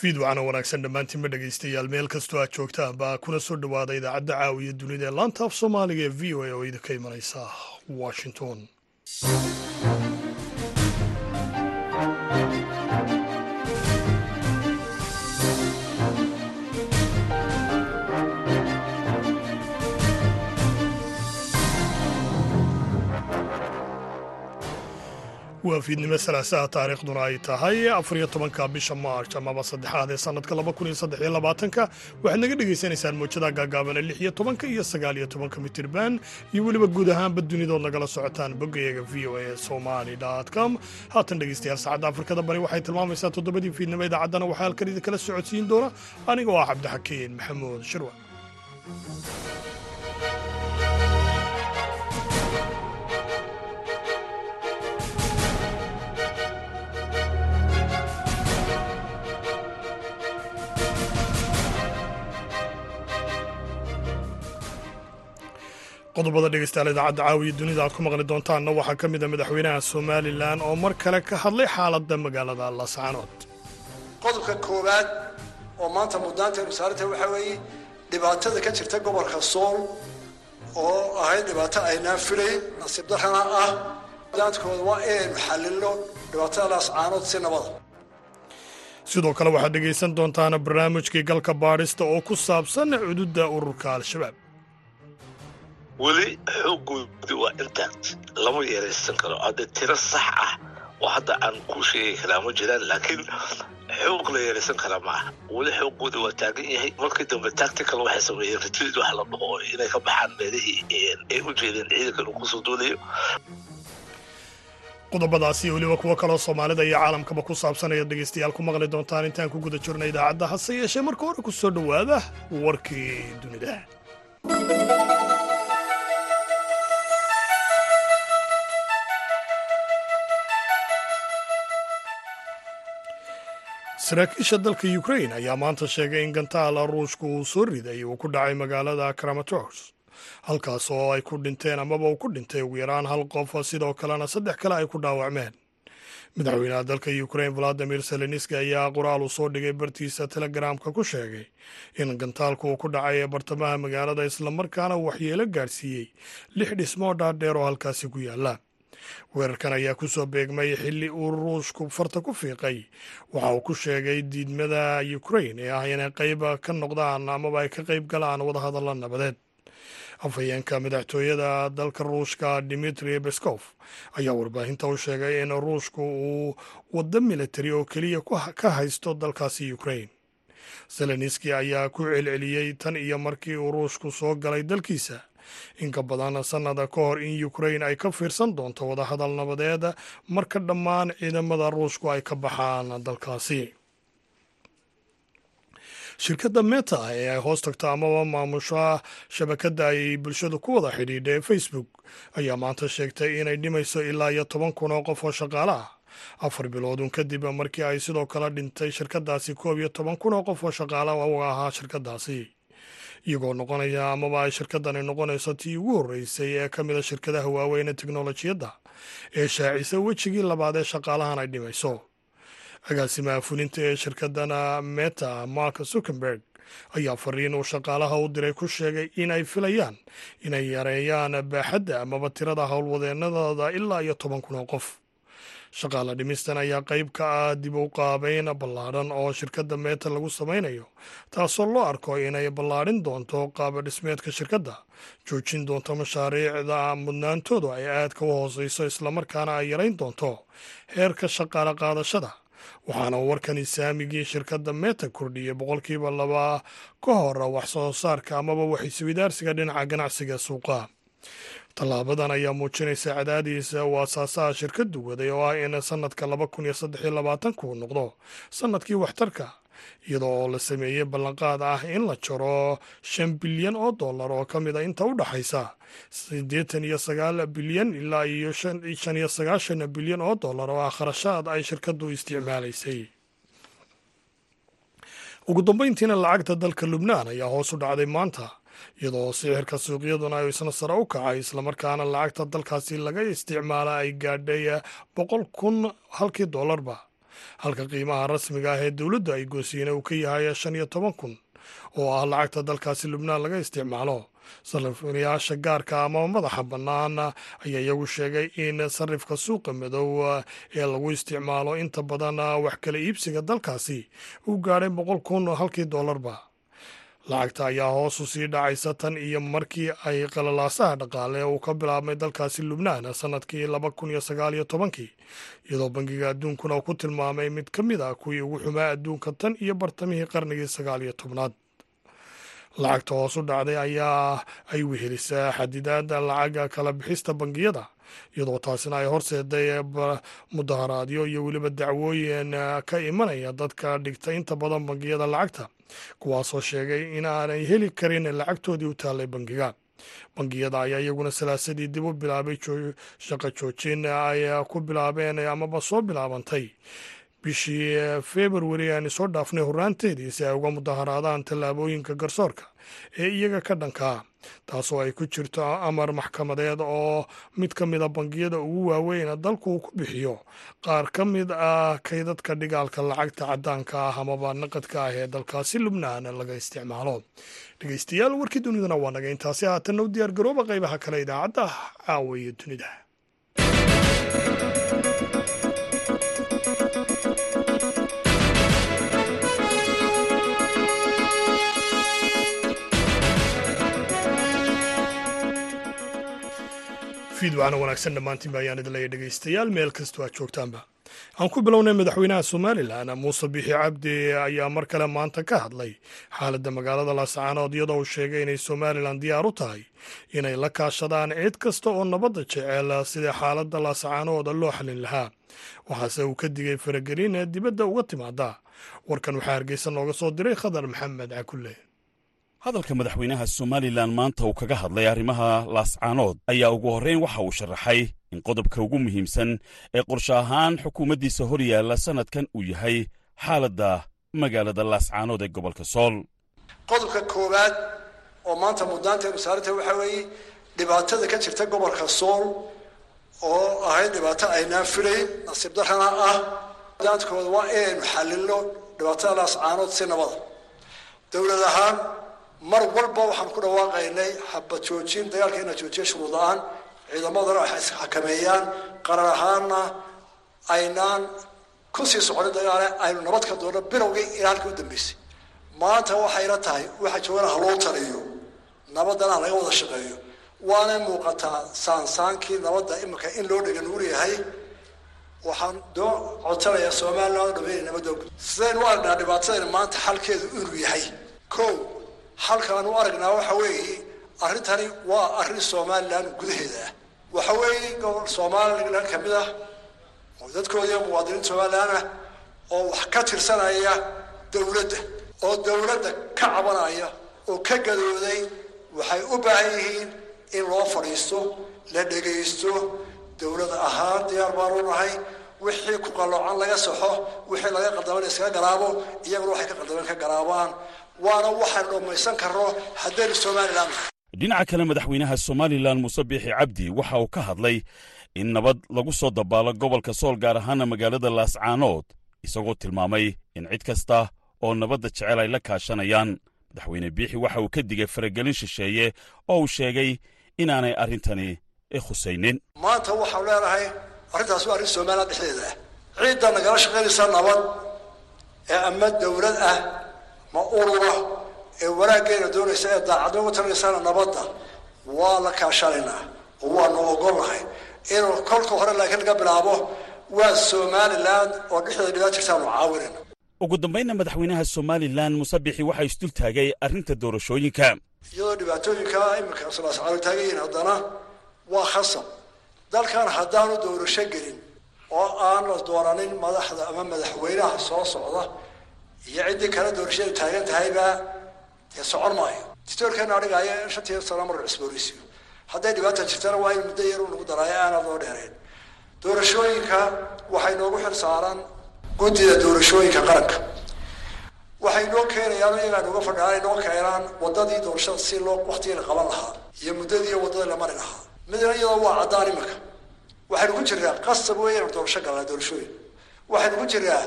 fiidwacana wanaagsan dhammaantiinba dhegaystayaal. Meel kastoo aad joogtaan baa kuna soo dhowaada idaacadda caawiya dunida ee laanta af soomaaliga ee v o a oo idinka imanaysa washington waa fiidnimo salaasaha taariikhduna ay tahay afariyo tobanka bisha maarch amaba saddexaad ee sanadka laba kun iyo saddex iyo labaatanka waxaad naga dhagaysanaysaan mowjadaha gaagaabana lix iyo tobanka iyo sagaal iyo tobanka mitirban iyo weliba guud ahaanba dunidood nagala socotaan boggayaga v o a somali com. Haatan dhegaystayaal saacadda afrikada bari waxay tilmaamaysaa toddobadii fiidnimo idaacaddana waxaa halkan idinkala socodsiin doona. Aniga oo ah cabdixakiin maxamuud shirwa qodobada dhegeystayaal idaacadda caawiya dunida aad ku maqli doontaanna waxaa ka mid a madaxweynaha somalilan oo mar kale ka hadlay xaaladda magaalada lascaanood qodobka koowaad oo maanta mudnaanteenu saaranta waxaa weeye dhibaatada ka jirta gobolka sool oo ahayd dhibaato aynaan filayn nasiib darrana ah. Mudnaantkooda waa inaynu xallilno dhibaatada lascaanood si nabada sidoo kale waxaad dhegaysan doontaana barnaamijkii galka baadhista oo ku saabsan cududda ururka al-shabaab weli xooggoodi waa intact lama yeeraysan karo. Hadda tiro sax ah oo hadda aan ku sheegi karaa ma jiraan laakiin xoog la yeeraysan karaa ma aha. Weli xooggoodi waa taagan yahay. Markii dambe tactical waxay sameeyeen retreat wax la dhaho inay ka baxaan meelihii ay u jeedeen ciidankan uu ku soo duulayo qodobadaasi weliba kuwo kaloo soomaalida iyo caalamkaba ku saabsan ayaad dhegaystayaal ku maqli doontaan intaan ku guda jirna idaacadda hase yeeshee marka hore ku soo dhowaada warkii dunida saraakiisha dalka ukrain ayaa maanta sheegay in gantaala ruushka uu soo riday uu ku dhacay magaalada kramatorsk halkaas oo ay ku dhinteen amaba uu ku dhintay ugu yaraan hal qof sidoo kalena saddex kale ay ku dhaawacmeen. Madaxweynaha dalka ukrain valadimir seleniski ayaa qoraal uu soo dhigay bartiisa telegaraamka ku sheegay in gantaalku uu ku dhacay ee bartamaha magaalada islamarkaana waxyeelo gaadhsiiyey lix dhismoo dhaadheer oo halkaasi ku yaalla weerarkan ayaa ku soo beegmay xilli uu ruushku farta ku fiiqay. Waxa uu ku sheegay diidmada ukrain ee ah inay qayb ka noqdaan amaba ay ka qayb galaan wadahadalla nabadeed. Afhayeenka madaxtooyada dalka ruushka dimitri beskov ayaa warbaahinta u sheegay in ruushku uu waddo militari oo keliya ka haysto dalkaasi ukrain seleniski ayaa ku celceliyey tan iyo markii uu ruushku soo galay dalkiisa inka badan sannada ka hor in ukrain ay ka fiirsan doonto wadahadal nabadeed marka dhammaan ciidamada ruushku ay ka baxaan dalkaasi. Shirkadda meta ee ay hoos tagto amaba maamusha shabakadda ay bulshadu ku wada xidhiidha facebook ayaa maanta sheegtay inay dhimayso ilaa iyo toban kun oo qof oo shaqaale ah. Afar biloodun kadib markii ay sidoo kale dhintay shirkaddaasi koob iyo toban kun oo qof oo shaqaale u ahaa shirkaddaasi iyagoo noqonaya amaba ay shirkaddani noqonayso tii ugu horreysay ee ka mida shirkadaha waaweyn ee teknolojiyadda ee shaacisa wejigii labaad ee shaqaalahan ay dhimayso. Agaasimaha fulinta ee shirkaddana meta mark zuckenberg ayaa fariin uu shaqaalaha u diray ku sheegay in ay filayaan inay yareeyaan baaxadda amaba tirada howlwadeennadooda ilaa iyo toban kun oo qof shaqaale dhimistan ayaa qayb ka ah dib u qaabeyn ballaadhan oo shirkadda meeta lagu samaynayo taasoo loo arko inay ballaadhin doonto qaaba dhismeedka shirkadda. Joojin doonto mashaariicda mudnaantoodu ay aadka u hooseyso islamarkaana ay yarayn doonto heerka shaqaale qaadashada. Waxaana warkani saamigii shirkadda meta kordhiyey boqolkiiba laba ka hor wax soo saarka amaba waxiswidaarsiga dhinaca ganacsiga suuqa tallaabadan ayaa muujinaysa cadaadiisa uu asaasaha shirkaddu waday oo ah in sannadka laba noqdo sannadkii waxtarka iyadoo oo la sameeyey ballanqaad ah in la jaro shan bilyan oo dollar oo ka mid a inta u dhaxaysa siddeetan iyo sagaal bilyan ilaa iyo shan iyo sagaashan bilyan oo dollar oo ah kharashaad ay shirkaddu isticmaalaysay. Ugu dambeyntiina lacagta dalka lubnaan ayaa hoos u dhacday maanta iyadoo sixirka suuqyaduna isna sare u kacay islamarkaana lacagta dalkaasi laga isticmaala ay gaadhay boqol kun halkii dollarba halka qiimaha rasmiga ah ee dowladda ay goosiina uu ka yahay shan iyo toban kun oo ah lacagta dalkaasi lubnaan laga isticmaalo. Sarifyaasha gaarka ama madaxa bannaan ayaa iyagu sheegay in sarifka suuqa madow ee lagu isticmaalo. Inta badan wax kala iibsiga dalkaasi uu gaadhay boqol kun halkii doolarba lacagta ayaa hoosu sii dhacaysa tan iyo markii ay qalalaasaha dhaqaale uu ka bilaabmay dalkaasi lubnaan sannadkii laba kun iyo sagaal tobankii iyadoo bangiga adduunkuna uu ku tilmaamay mid ka mid ah kuwii ugu xumaa adduunka tan iyo bartamihii qarnigii sagaal iyo tobnaad. Lacagta hoos u dhacday ayaa ay wehelisaa xadidaada lacaga kala bixista bangiyada iyadoo taasina ay horseeday mudaharaadyo iyo weliba dacwooyin ka imanaya dadka dhigta inta badan bangiyada lacagta kuwaasoo sheegay in aanay heli karin lacagtoodii u taallay bangiga. Bangiyada ayaa iyaguna salaasadii dib u bilaabay shaqo joojin ay ku bilaabeen amaba soo bilaabantay bishii februari aan soo dhaafnay horraanteedii si ay uga mudaharaadaan tallaabooyinka garsoorka ee iyaga ka dhankaa taasoo ay ku jirto amar maxkamadeed oo mid ka mid a bangiyada ugu waaweyn dalku ku bixiyo. Qaar ka mid ah kaydadka dhigaalka lacagta caddaanka ah amaba naqadka ah ee dalkaasi lubnaan laga isticmaalo. Dhegeystayaal warkii duniduna waa naga. Intaasi haatanna u diyaar garooba qaybaha kale idaacadda caawa dunida fiidwacna wanaagsan dhammaantiin ba ayaan idin leeya dhegeystayaal meel kastoo aad joogtaanba aan ku bilownay madaxweynaha somalilan muuse bixi cabdi ayaa mar kale maanta ka hadlay xaaladda magaalada laascaanood iyadoo uu sheegay inay somalilan diyaar u tahay inay la kaashadaan cid kasta oo nabadda jecel sidai xaaladda laascaanooda loo xalin lahaa. Waxaase uu ka digay faragelin dibadda uga timaada warkan waxaa hargeysa nooga soo diray khadar maxamed cakulle hadalka madaxweynaha somalilan maanta uu kaga hadlay arrimaha laascaanood ayaa ugu horrayn waxa uu sharaxay in qodobka ugu muhiimsan ee qorshe ahaan xukuumaddiisa hor yaalla sannadkan uu yahay xaaladda magaalada laascaanood ee gobolka sool. Qodobka koowaad oo maanta muddaanteenu saaranta waxaa weeye dhibaatada ka jirta gobolka sool oo ahayd dhibaato aynaan filayn nasiib darrana ah. Muddaantkooda waa inaynu xallilno dhibaatada laascaanood si nabada dowlad ahaan mar walba waxaan ku dhawaaqaynay xabad joojin dagaalka inaa joojiya shuruud la'aan ciidamadana waxay isxakameeyaan qarar ahaanna aynaan ku sii soconin dagaale aynu nabad ka doonno bilowgii ilaa u dambeysay. Maanta waxayna tahay waxa joogana haloo taliyo. Nabadana laga wada shaqeeyo. Waanay muuqataa saansaankii nabadda iminka in loo dhega nuur yahay. Waxaan doo codsanayaa somalilan o dhameynay nabadda. Sidaynu aragnaa dhibaatadayna maanta xalkeedu inuu yahay. Ko halkaan u aragnaa waxa weeye arrintani waa arrin somalilan gudaheeda ah. Waxa weeye gobol somalilan ka mid ah oo dadkoodii muwaadiniinta somalilan ah oo wax ka tirsanaya dowladda oo dowladda ka cabanaya oo ka gadooday waxay u baahan yihiin in loo fadhiisto la dhegaysto dowlad ahaan diyaar baanu nahay wixii ku qalloocan laga saxo wixii laga qaldaman iskaga garaabo iyaguna waxay ka qaldaman ka garaabaan waana waxaan dhammaysan karno haddaynu somalilan dhinaca kale madaxweynaha somalilan muuse biixi cabdi waxa uu ka hadlay in nabad lagu soo dabaalo gobolka sool gaar ahaana magaalada laascaanood isagoo tilmaamay in cid kasta oo nabadda jecel ay la kaashanayaan. Madaxweyne biixi waxa uu ka digay faragelin shisheeye oo uu sheegay inaanay arrintani khusaynin. Maanta waxaan leenahay arrintaas waa arrin somalilan dhexdeeda ah. Ciidda nagala shaqaynaysa nabad ee ama dowlad ah ma urura ee wanaaggeena doonaysa ee daacadnimo u talinaysana nabadda waa la kaashanaynaa oo waanu ogolnahay inuu kolka hore laakiin laga bilaabo waa somalilan oo dhexdeeda dhibaat jirtaanu caawinayna. Ugu dambaynna madaxweynaha somalilan muuse bixi waxaa isdul taagay arrinta doorashooyinka. Iyadoo dhibaatooyinka iminka sulaascaalo taagan yihiin haddana waa khasab. Dalkan haddaanu doorasho gelin oo aan la dooranin madaxda ama madaxweynaha soo socda iyo ciddii kale doorashadu taagan tahayba dee socon maayo. Dictoorkeena adhigaayo in shantii sano mar cusboonaysiyo hadday dhibaata jirtana waa in muddo yar u nagu daraayo loo dheereen doorashooyinka waxay noogu xil saaran guddida doorashooyinka qaranka. Waxay noo keenayaan iyagaa nooga fadhiaan ay noo keenaan wadadii doorashada si loo waktigii la qaban lahaa iyo muddadii waddada la mari lahaa. Midna iyadoo waa caddaan iminka. Waxaynu ku jirnaa qasab inaan doorasho galnaa doorashooyin. Waxaynu ku jiraa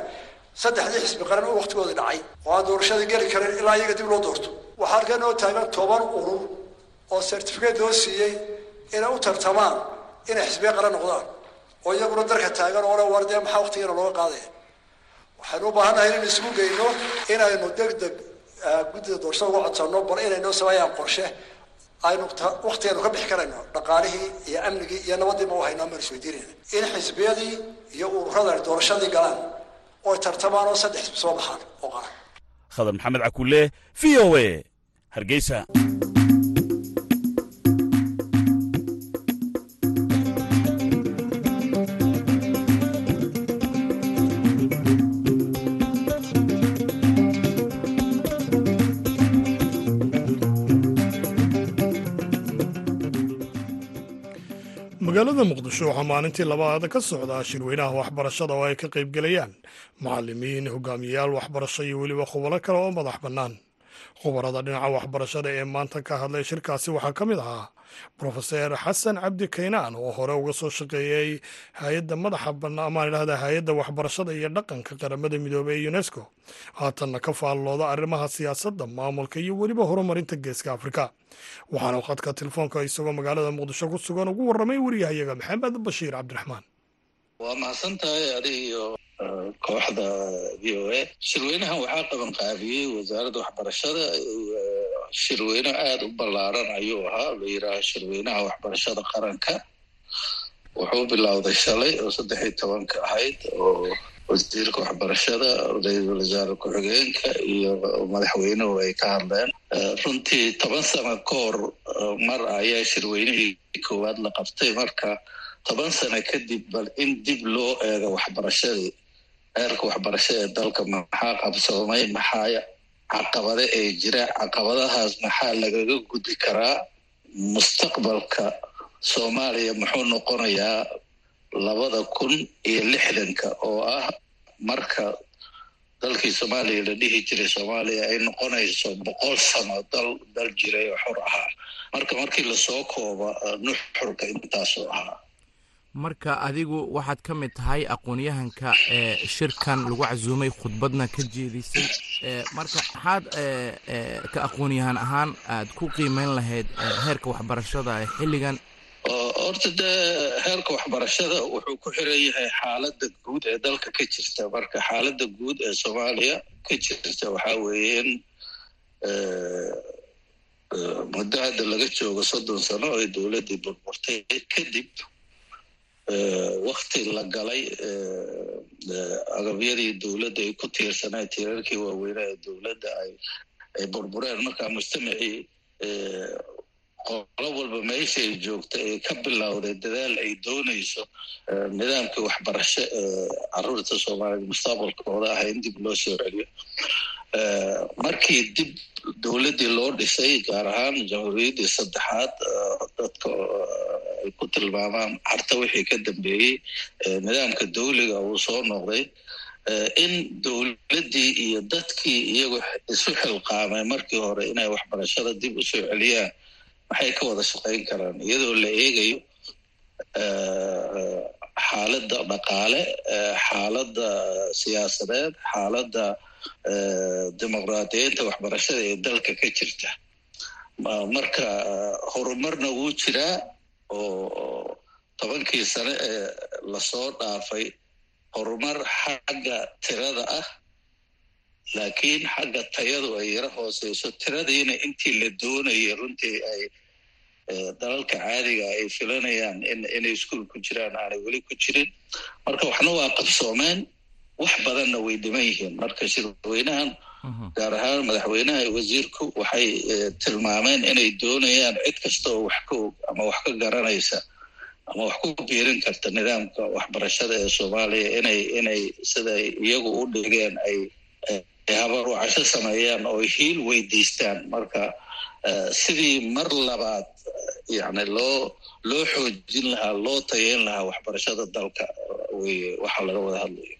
saddexdii xisbi qaran oo waktigoodii dhacay. Oo aan doorashadii geli karin ilaa iyaga dib loo doorto. Waxaa halkan noo taagan toban urur oo certificate loo siiyey inay u tartamaan inay xisbiya qaran noqdaan oo iyaguna darka taagan oo le war maxaa waktigeena looga qaadaya? Waxaynu u baahannahay inaynu isugu geyno inaynu deg deg guddida doorashada uga codsanno bal inay noo sameeyaan qorshe aynu waktigeenu ka bixi karayno dhaqaalihii iyo amnigii iyo nabadiiba u haynaa maan isweydiinayna in xisbiyadii iyo ururada doorashadii galaan oo tartamaan oo saddex soo baxaan. Oo qaran khadar maxamed cakulle v o a. Hargeysa magaalada muqdisho waxaa maalintii labaad ka socdaa shirweynaha waxbarashada oo ay ka qaybgelayaan macalimiin hogaamiyayaal waxbarasho iyo weliba khubaro kale oo madax bannaan khubarada dhinaca waxbarashada ee maanta ka hadlay shirkaasi waxaa ka mid ahaa brofeser xasan cabdi kaynaan oo hore uga soo shaqeeyey hay'adda madaxa bannaan amaan idhahda hay'adda waxbarashada iyo dhaqanka qaramada midoobey ee unesco. Haatanna ka faallooda arrimaha siyaasadda maamulka iyo weliba horumarinta geeska afrika. Waxaana khadka telefoonka isagoo magaalada muqdisho ku sugan ugu warramay wariyahayaga maxamed bashiir cabdiraxmaan. Waa mahadsan tahay adig iyo kooxda v o a. Shirweynahan waxaa qaban qaabiyey wasaaradda waxbarashada shirweyne aada u ballaaran ayuu ahaa. La yidhaaha shirweynaha waxbarashada qaranka. Wuxuu bilowday shalay oo saddex iyo tobanka ahayd oo wasiirka waxbarashada ra'iisul wasaare ku-xigeenka iyo madaxweynuhu ay ka hadleen. Runtii toban sano ka hor mar ayaa shirweynihii koowaad la qabtay. Marka toban sano kadib bal in dib loo eego waxbarashadii heerka waxbarasho ee dalka maxaa qabsoomay maxaa caqabade ee jira caqabadahaas maxaa lagaga gudi karaa? Mustaqbalka soomaaliya muxuu noqonayaa labada kun iyo lixdanka oo ah marka dalkii soomaaliya la dhihi jiray. Soomaaliya ay noqonayso boqol sano dal dal jiray oo xor ahaa. Marka markii la soo kooba nuxurka intaasoo ahaa marka adigu waxaad ka mid tahay aqoon-yahanka ee shirkan lagu casuumay khudbadna ka jeedisay. Marka maxaad ka aqoon-yahan ahaan aad ku qiimeyn lahayd heerka waxbarashada ee xilligan. Horta dee heerka waxbarashada wuxuu ku xiran yahay xaaladda guud ee dalka ka jirta. Marka xaaladda guud ee soomaaliya ka jirta waxaa weeye in muddo hadda laga joogo soddon sano ay dowladdii burburtay. Kadib wakti la galay agabyadii dowladda ay ku tiirsaneen tiirarkii waaweynaa ee dowladda ay ay burbureen. Markaa mujtamacii qolo walba meesha ay joogta ee ka bilowday dadaal ay doonayso nidaamkii waxbarasho ee carruurta soomaaliyed mustaqbalkooda ah in dib loo soo celiyo markii dib dowladdii loo dhisay gaar ahaan jamhuuriyaddii saddexaad dadka ay ku tilmaamaan carta wixii ka dambeeyey nidaamka dawliga uu soo noqday in dowladdii iyo dadkii iyagu isu xilqaamay markii hore inay waxbarashada dib u soo celiyaan maxay ka wada shaqayn karaan? Iyadoo la eegayo xaaladda dhaqaale xaaladda siyaasadeed xaaladda dimuqraadiyiinta waxbarashada ee dalka ka jirta. Marka horumarna wuu jiraa oo tobankii sane ee la soo dhaafay horumar xagga tirada ah laakiin xagga tayadu ay yaro hooseyso. Tiradiina intii la doonayay runtii ay dalalka caadiga ay filanayaan in inay iskuol ku jiraan aanay weli ku jirin. Marka waxna waa qabsoomeen wax badanna way dhiman yihiin. Marka shirweynahan gaar ahaan madaxweynaha iyo wasiirku waxay tilmaameen inay doonayaan cid kasta oo wax ka og ama wax ka garanaysa ama wax ku biirin karta nidaamka waxbarashada ee soomaaliya inay inay siday iyagu u dhigeen ay habarwacasho sameeyaan oo hiil weydiistaan. Marka sidii mar labaad yani loo loo xoojin lahaa loo tayeyn lahaa waxbarashada dalka weye waxaa laga wada hadlayo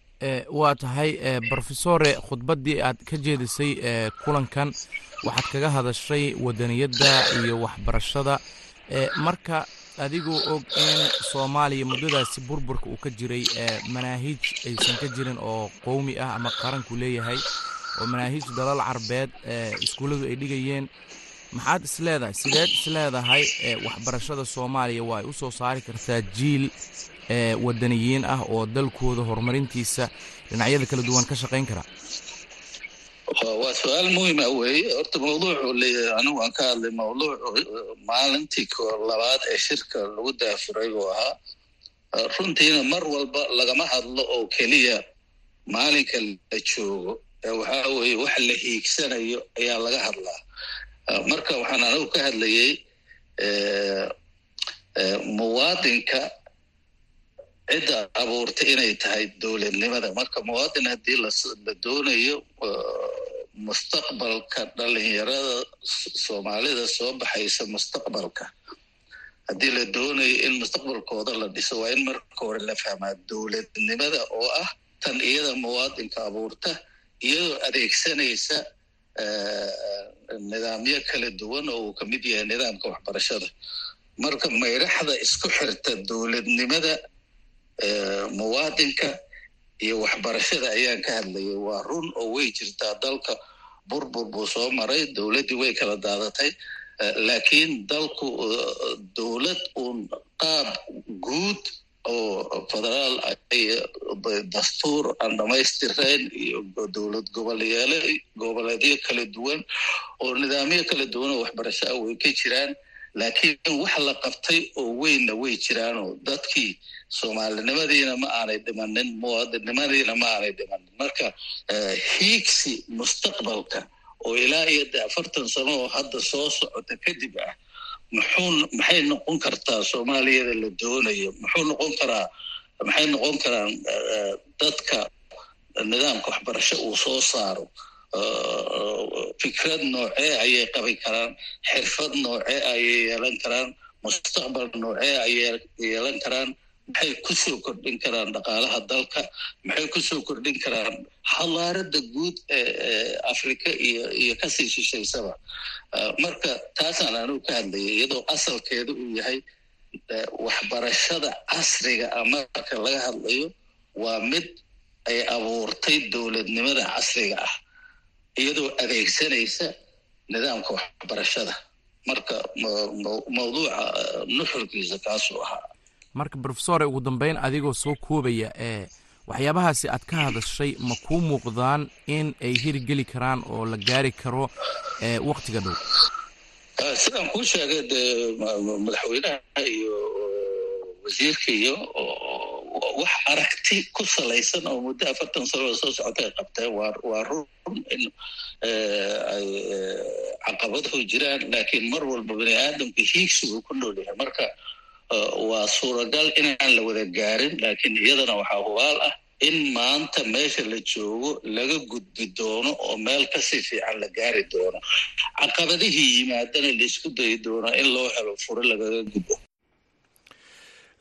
waa tahay brofesore khudbaddii aad ka jeedisay kulankan. Waxaad kaga hadashay wadaniyadda iyo waxbarashada. Marka adigoo og in soomaaliya muddadaasi burburka uu ka jiray manaahiij aysan ka jirin oo qowmi ah ama qaranku leeyahay oo manaahiij dalal carbeed iskuulladu ay dhigayeen maxaad isleedahay sideed isleedahay waxbarashada soomaaliya waa ay u soo saari kartaa jiil wadaniyiin ah oo dalkooda horumarintiisa dhinacyada kala duwan ka shaqayn kara. Waa su'aal muhima weeye. Horta mawduucu leeyahay anigu aan ka hadlay mawduuc maalintii labaad ee shirka lagu daafuray buu ahaa. Runtiina mar walba lagama hadlo oo keliya maalinka la joogo. Waxaa weeye wax la hiigsanayo ayaa laga hadlaa. Marka waxaan anigu ka hadlayey muwaadinka cidda abuurtay inay tahay dowladnimada. Marka muwaadin haddii la doonayo mustaqbalka dhalinyarada soomaalida soo baxaysa mustaqbalka. Haddii la doonayo in mustaqbalkooda la dhiso waa in marka hore la fahmaa dowladnimada oo ah tan iyada muwaadinka abuurta iyadoo adeegsanaysa nidaamyo kala duwan oo uu ka mid yahay nidaamka waxbarashada. Marka mayraxda isku xirta dowladnimada muwaadinka iyo waxbarashada ayaan ka hadlayay. Waa run oo way jirtaa. Dalka burbur buu soo maray. Dowladdii way kala daadatay. Laakiin dalku dowlad uun qaab guud oo federaal dastuur aan dhamaystirayn iyo dowlad goboleedyo kala duwan oo nidaamyo kala duwan oo waxbarasho ah way ka jiraan laakiin wax la qabtay oo weynna way jiraanoo dadkii soomaalinimadiina ma aanay dhimanin muwaadinnimadiina ma aanay dhimanin marka hiigsi mustaqbalka oo ilaa iyo de afartan sano oo hadda soo socota kadib ah muxuu maxay noqon kartaa soomaaliyada la doonayo? Muxuu noqon karaa maxay noqon karaan dadka nidaamka waxbarasho uu soo saaro fikrad noocee ayay qabi karaan xirfad noocee ayay yeelan karaan mustaqbal noocee ayay yeelan karaan maxay ku soo kordhin karaan dhaqaalaha dalka maxay ku soo kordhin karaan halaarada guud ee afrika iyo iyo ka sii shishaysaba marka taasaan anigu ka hadlayay iyadoo asalkeedu uu yahay waxbarashada casriga ah marka laga hadlayo waa mid ay abuurtay dowladnimada casriga ah iyadoo adeegsanaysa nidaamka waxbarashada. Marka mawduuca nuxurkiisa kaasuu ahaa. Marka brofesore ugu dambeyn adigoo soo koobaya ee waxyaabahaasi aad ka hadashay ma kuu muuqdaan in ay hirgeli karaan oo la gaari karo waktiga dhow? Sidaan kuu sheegay dee madaxweynaha iyo wasiirka iyo wax aragti ku salaysan oo muddo afartan sanoo soo socota ay qabteen waa run in ay caqabadahu jiraan. Laakiin mar walba bani aadamka hiigsigu ku nool yahay. Marka waa suuragal inaan la wada gaarin laakiin iyadana waxaa hubaal ah in maanta meesha la joogo laga gudbi doono oo meel ka sii fiican la gaari doono. Caqabadihii yimaadana la isku dayi doono in loo helo furo lagaga gudbo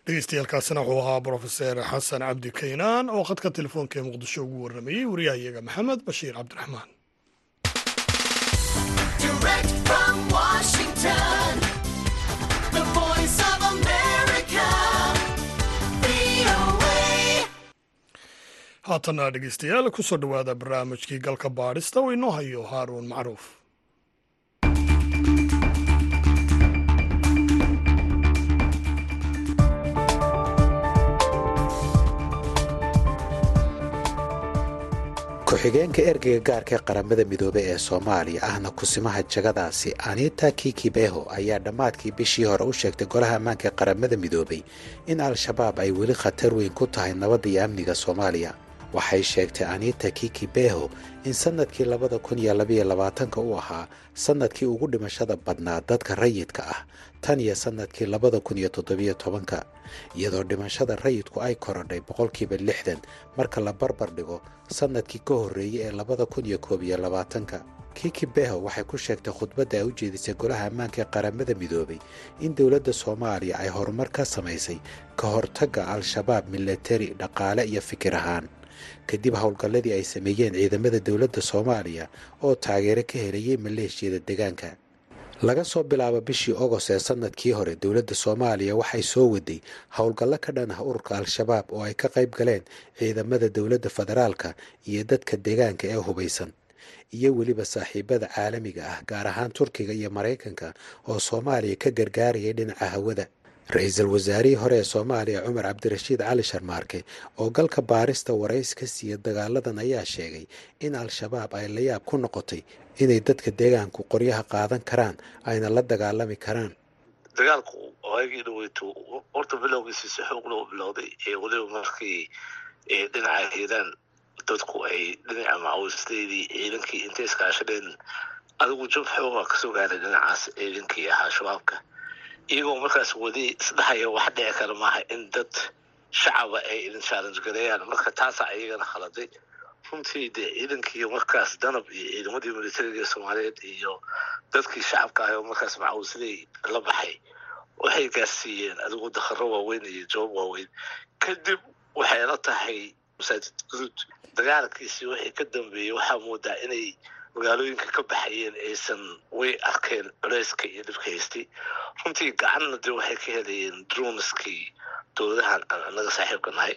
dhegeystayaaalkaasina wuxuu ahaa brofeser xasan cabdi kaynaan oo khadka telefoonka ee muqdisho ugu warramayey wariyahayaga maxamed bashiir cabdiraxmaan. Haatana dhegeystayaal ku soo dhowaada barnaamijkii galka baadhista oo inoo hayo haaruun macruuf ku-xigeenka ergeyga gaarka ee qaramada midoobey ee soomaaliya ahna kusimaha jagadaasi anita kikibeho ayaa dhammaadkii bishii hore u sheegtay golaha ammaanka ee qaramada midoobey in al-shabaab ay weli khatar weyn ku tahay nabadda iyo amniga soomaaliya waxay sheegtay anita kikibeho in sannadkii labada kun iyo labaiyo labaatanka uu ahaa sannadkii ugu dhimashada badnaa dadka rayidka ah tan iyo sannadkii labada kun iyo toddobiyo tobanka iyadoo dhimashada rayidku ay korodhay boqolkiiba lixdan marka la barbar dhigo sannadkii ka horreeyey ee labada kun iyo koob iyo labaatanka. Kikibeho waxay ku sheegtay khudbadda ay u jeedisay golaha ammaanka ee qaramada midoobay in dowladda soomaaliya ay horumar ka samaysay ka hortagga al-shabaab milatari dhaqaale iyo fikir ahaan kadib howlgalladii ay sameeyeen ciidamada dowladda soomaaliya oo taageero ka helayay maleeshiyada deegaanka. Laga soo bilaabo bishii ogos ee sannadkii hore dowladda soomaaliya waxay soo waday howlgallo ka dhan ah ururka al-shabaab oo ay ka qayb galeen ciidamada dowladda federaalka iyo dadka deegaanka ee hubaysan iyo weliba saaxiibada caalamiga ah gaar ahaan turkiga iyo maraykanka oo soomaaliya ka gargaarayay dhinaca hawada ra'iisul wasaarihii hore ee soomaaliya cumar cabdirashiid cali sharmaarke oo galka baarista warays ka siiya dagaaladan ayaa sheegay in al-shabaab ay layaab ku noqotay inay dadka deegaanku qoryaha qaadan karaan ayna la dagaalami karaan. Dagaalku waagii dhaweyto horta bilowgiisiisa xoog loo bilowday ee weliba markii dhinaca hiiraan dadku ay dhinaca macawisteedii ciidankii intay iskaashadeen adigu jab xooga ka soo gaaray dhinacaas ciidankii ahaa shabaabka iyagoo markaas weli isdhahaya wax dhici kara maaha in dad shacaba ay idin challenge gareeyaan. Marka taasaa iyagana khaladay runtii dee ciidankii markaas danab iyo ciidamadii militariga soomaaliyeed iyo dadkii shacabka ah oo markaas macawisaday la baxay waxay gaarsiiyeen adigu dakharo waaweyn iyo jawaab waaweyn. Kadib waxay la tahay masaajid guduud. Dagaalkiisii wixii ka dambeeyey waxaa moodaa inay magaalooyinka ka baxayeen aysan way arkeen culeyska iyo dhibka haystay runtii gacanna dee waxay ka helayeen droniskii dowladahan aan anaga saaxiibka nahay.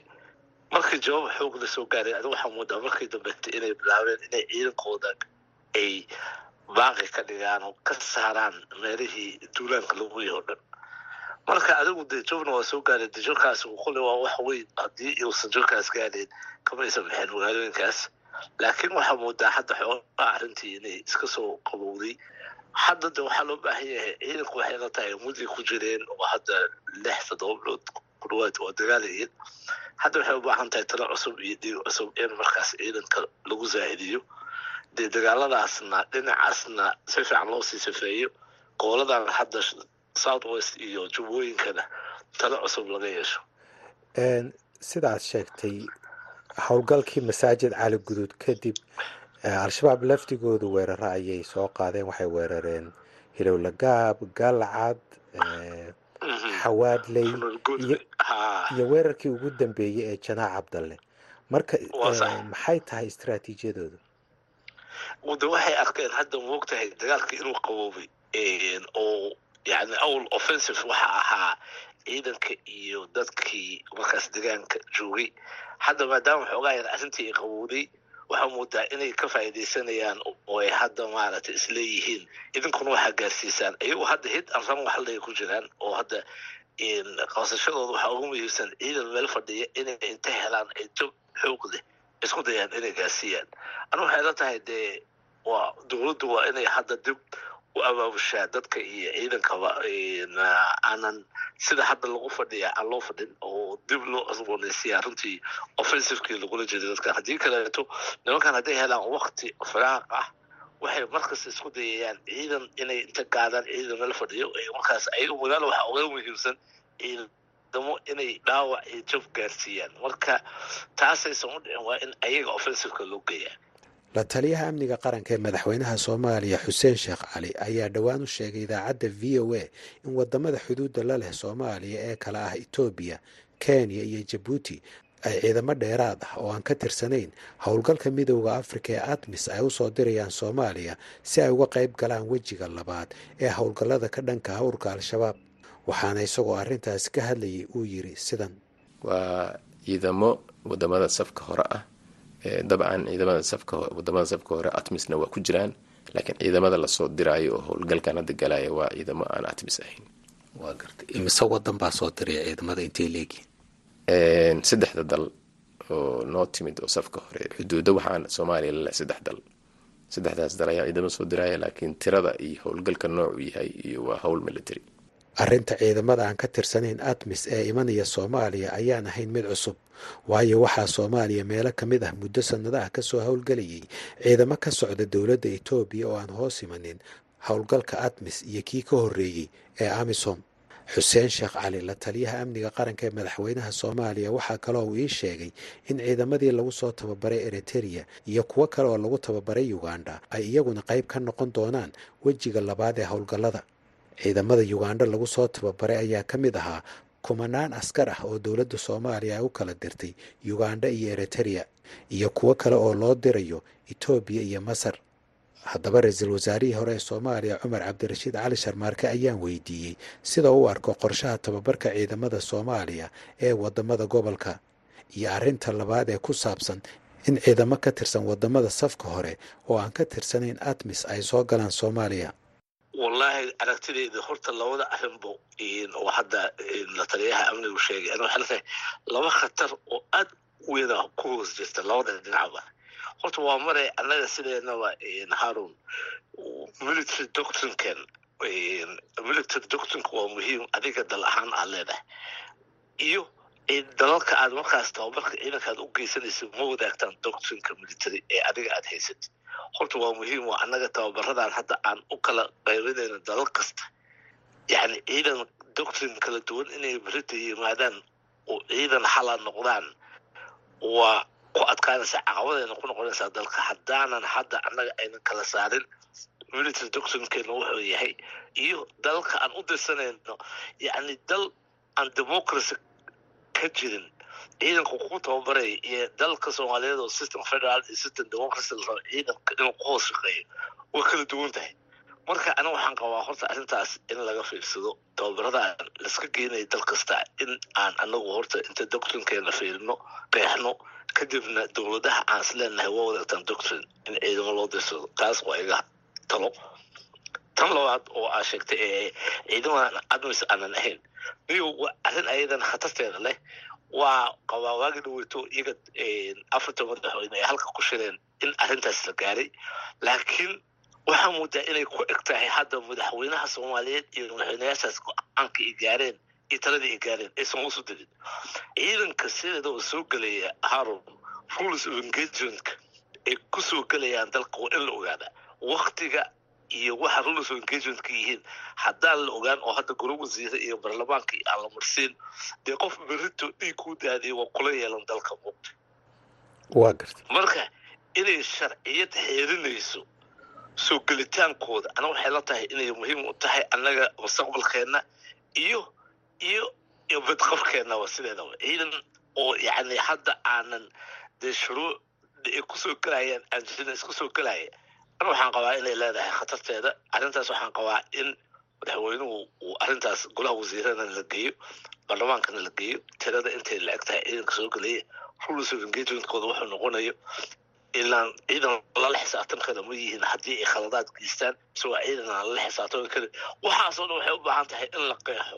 Markii jawaab xoog la soo gaaray adiga waxaa moodaa markii dambeeta inay bilaabeen inay ciidankooda ay baaqi ka dhigaan oo ka saaraan meelihii duulaanka lagu yahay oo dhan. Marka adigu dee jobna waa soo gaaray de jorkaas kule waa wax weyn. Haddii uusan jorkaas gaadeen kamaysan bixeen magaalooyinkaas laakiin waxaa moodaa hadda xoogaa arrintii inay iska soo qabowday. Hadda de waxaa loo baahan yahay ciidanku waxay la tahay mudday ku jireen oo hadda lix toddoba bilood ku dhawaad waa dagaalayeen hadda waxay u baahan tahay talo cusub iyo dhiig cusub in markaas ciidanka lagu zaa'idiyo dee dagaaladaasna dhinacaasna si fiican loo sii safeeyo gooladan hadda south west iyo jubbooyinkana talo cusub laga yeesho. Sidaad sheegtay howlgalkii masaajid cali guduud kadib al-shabaab laftigoodu weeraro ayay soo qaadeen waxay weerareen hilowlagaab galcad xawaadley iyo weerarkii ugu dambeeyey ee janaac cabdalle. Marka maxay tahay istraatiijiyadoodu de waxay arkeen hadda moogtahay dagaalkii inuu qaboobay oo yani awl offensive waxa ahaa ciidanka iyo dadkii markaas degaanka joogay. Hadda maadaama xoogaa yar arrintii ay qabowday waxaa moodaa inay ka faa'iidaysanayaan oo ay hadda maaragtay isleeyihiin idinkuna waxaa gaarsiisaan. Iyagoo hadda hid an ran wax lay ku jiraan oo hadda qabsashadooda waxaa ugu muhiimsan ciidan meel fadhiya inay inta helaan ay jab xoog leh isku dayaan inay gaarsiiyaan. Anu waxay la tahay dee waa dowladdu waa inay hadda dib u abaabushaa dadka iyo ciidankaba aanan sida hadda lagu fadhiya aan loo fadhin oo dib loo cusboonaysiyaa runtii offensivekii lagula jeeday dadkan haddii kaleeto nimankan hadday helaan wakti firaaq ah waxay markas isku dayayaan ciidan inay inta gaadaan ciidan meel fadhiyo markaas ayaga magaalo waxaa uga muhiimsan ciidamo inay dhaawac iyo jab gaarsiiyaan. Marka taasaysan u dhicin waa in ayaga offensiveka loo geeyaa la taliyaha amniga qaranka ee madaxweynaha soomaaliya xuseen sheekh cali ayaa dhowaan u sheegay idaacadda v o a in waddamada xuduudda la leh soomaaliya ee kale ah etoobiya kenya iyo jabuuti ay ciidamo dheeraad ah oo aan ka tirsanayn howlgalka midooda afrika ee admis ay u soo dirayaan soomaaliya si ay uga qayb galaan wejiga labaad ee howlgallada ka dhanka ah urka al-shabaab. Waxaana isagoo arrintaasi ka hadlayay uu yiri sidan. Waa ciidamo waddamada safka hore ah dabcan ciidamada safka waddamada safka hore atmisna waa ku jiraan laakiin ciidamada la soo diraayo oo howlgalkan hadda galaya waa ciidamo aan atmis ahayn. Waa gartay. Imise wadan baa soo diraya ciidamada intay leegihin saddexda dal oo noo timid oo safka hore xuduuda waxaan soomaaliya laleh saddex dal. Saddexdaas dal ayaa ciidamo soo diraya laakiin tirada iyo howlgalka noocu yahay iyo waa howl military arrinta ciidamada aan ka tirsanayn admis ee imanaya soomaaliya ayaan ahayn mid cusub waayo waxaa soomaaliya meelo ka mid ah muddo sannadaha ka soo howlgelayay. Ciidamo ka socda dowladda etoobiya oo aan hoos imanin howlgalka admis iyo kii ka horreeyey ee amisom. Xuseen sheekh cali la taliyaha amniga qaranka ee madaxweynaha soomaaliya waxaa kaloo uu ii sheegay in ciidamadii lagu soo tababaray eritereya iyo kuwo kale oo lagu tababaray uganda ay iyaguna qayb ka noqon doonaan wejiga labaad ee howlgallada ciidamada uganda lagu soo tababaray ayaa ka mid ahaa kumanaan askar ah oo dowladda soomaaliya ay u kala dirtay uganda iyo eritereya iyo kuwo kale oo loo dirayo etoobiya iyo masar. Haddaba ra'iisul wasaarihii hore ee soomaaliya cumar cabdirashiid cali sharmaarke ayaan weydiiyey sida u arko qorshaha tababarka ciidamada soomaaliya ee waddamada gobolka iyo arrinta labaad ee ku saabsan in ciidamo ka tirsan waddamada safka hore oo aan ka tirsanayn atmis ay soo galaan soomaaliya wallaahi aragtideyda horta labada arrinba oo hadda la taliyaha amnigu sheegay waxay latahay laba khatar oo aad weyna ku hoos jirta labada dhinacba horta waa maray annaga sideenaba harun military doctrinkan military doctrinka waa muhiim adiga dal ahaan aad leedahay. Iyo dalalka aad markaas tababarka ciidanka aad u geysanaysa ma wadaagtaan doctrinka military ee adiga aad haysatid horta waa muhiim waa annaga tababaradan hadda aan u kala qaybinayno dalal kasta. Yacni ciidan doctrin kala duwan inay berita yimaadaan oo ciidan xala noqdaan waa ku adkaanaysaa caqabadayna ku noqonaysaa dalka. Haddaanan hadda annaga aynan kala saarin military doctrinkeena wuxuu yahay. Iyo dalalka aan u dirsanayno yacni dal aan democracy ka jirin ciidanka ku tababaraya iyo dalka soomaaliyeed oo system federal iyo system democracy la ciidanka inuu ku hoos shaqeeyo way kala duwan tahay. Marka aniga waxaan qabaa horta arrintaas in laga fiirsado tababaradan laiska geenaya dal kasta in aan anagu horta inta doctrinkeena fiirino qeexno kadibna dowladaha aan isleenahay waa wadaagtaan doctrin in ciidamo loo dirsado. Taas waa iga talo tan labaad oo aa sheegtay ee ciidamadan admis aanan ahayn. Miyo arrin ayadan khatarteeda leh. Waa qabaa waagi dhaweyto iyaga afartan madaxweyne ay halka ku shireen in arrintaas la gaaray. Laakiin waxaa moodaa inay ku eg tahay hadda madaxweynaha soomaaliyeed iyo madaxweynayaashaas go'aanka ay gaareen iyo taladii ay gaareen aysan usu dirin ciidanka sideeda oo soo gelaya haron rules of engagementka ay ku soo gelayaan dalka waa in la ogaada. Waktiga iyo waxa rules of engagementka yihiin. Haddaan la ogaan oo hadda golo wasiire iyo baarlamaanka aan la marsiin dee qof berito dhiig ku daadiya waa kula yeelan dalka waa garta. Marka inay sharciyad xeerinayso soo gelitaankooda ana waxay la tahay inay muhiim u tahay annaga mustaqbalkeenna iyo iyo iyo badqabkeennaba sideedaba ciidan oo yacni hadda aanan dee shuruuc ay ku soo gelayaan aan jirin isku soo gelaya ana waxaan qabaa inay leedahay khatarteeda. Arrintaas waxaan qabaa in madaxweynuhu uu arrintaas golaha wasiirana la geeyo baarlamaankana la geeyo. Tirada intay la eg tahay ciidanka soo gelaya rules of engagementkooda wuxuu noqonayo ilaan ciidan lala xisaabtan kara ma yihiin haddii ay khaladaad geystaan mise waa ciidan aan lala xisaabtami karin waxaasoo dhan waxay u baahan tahay in la qeexo.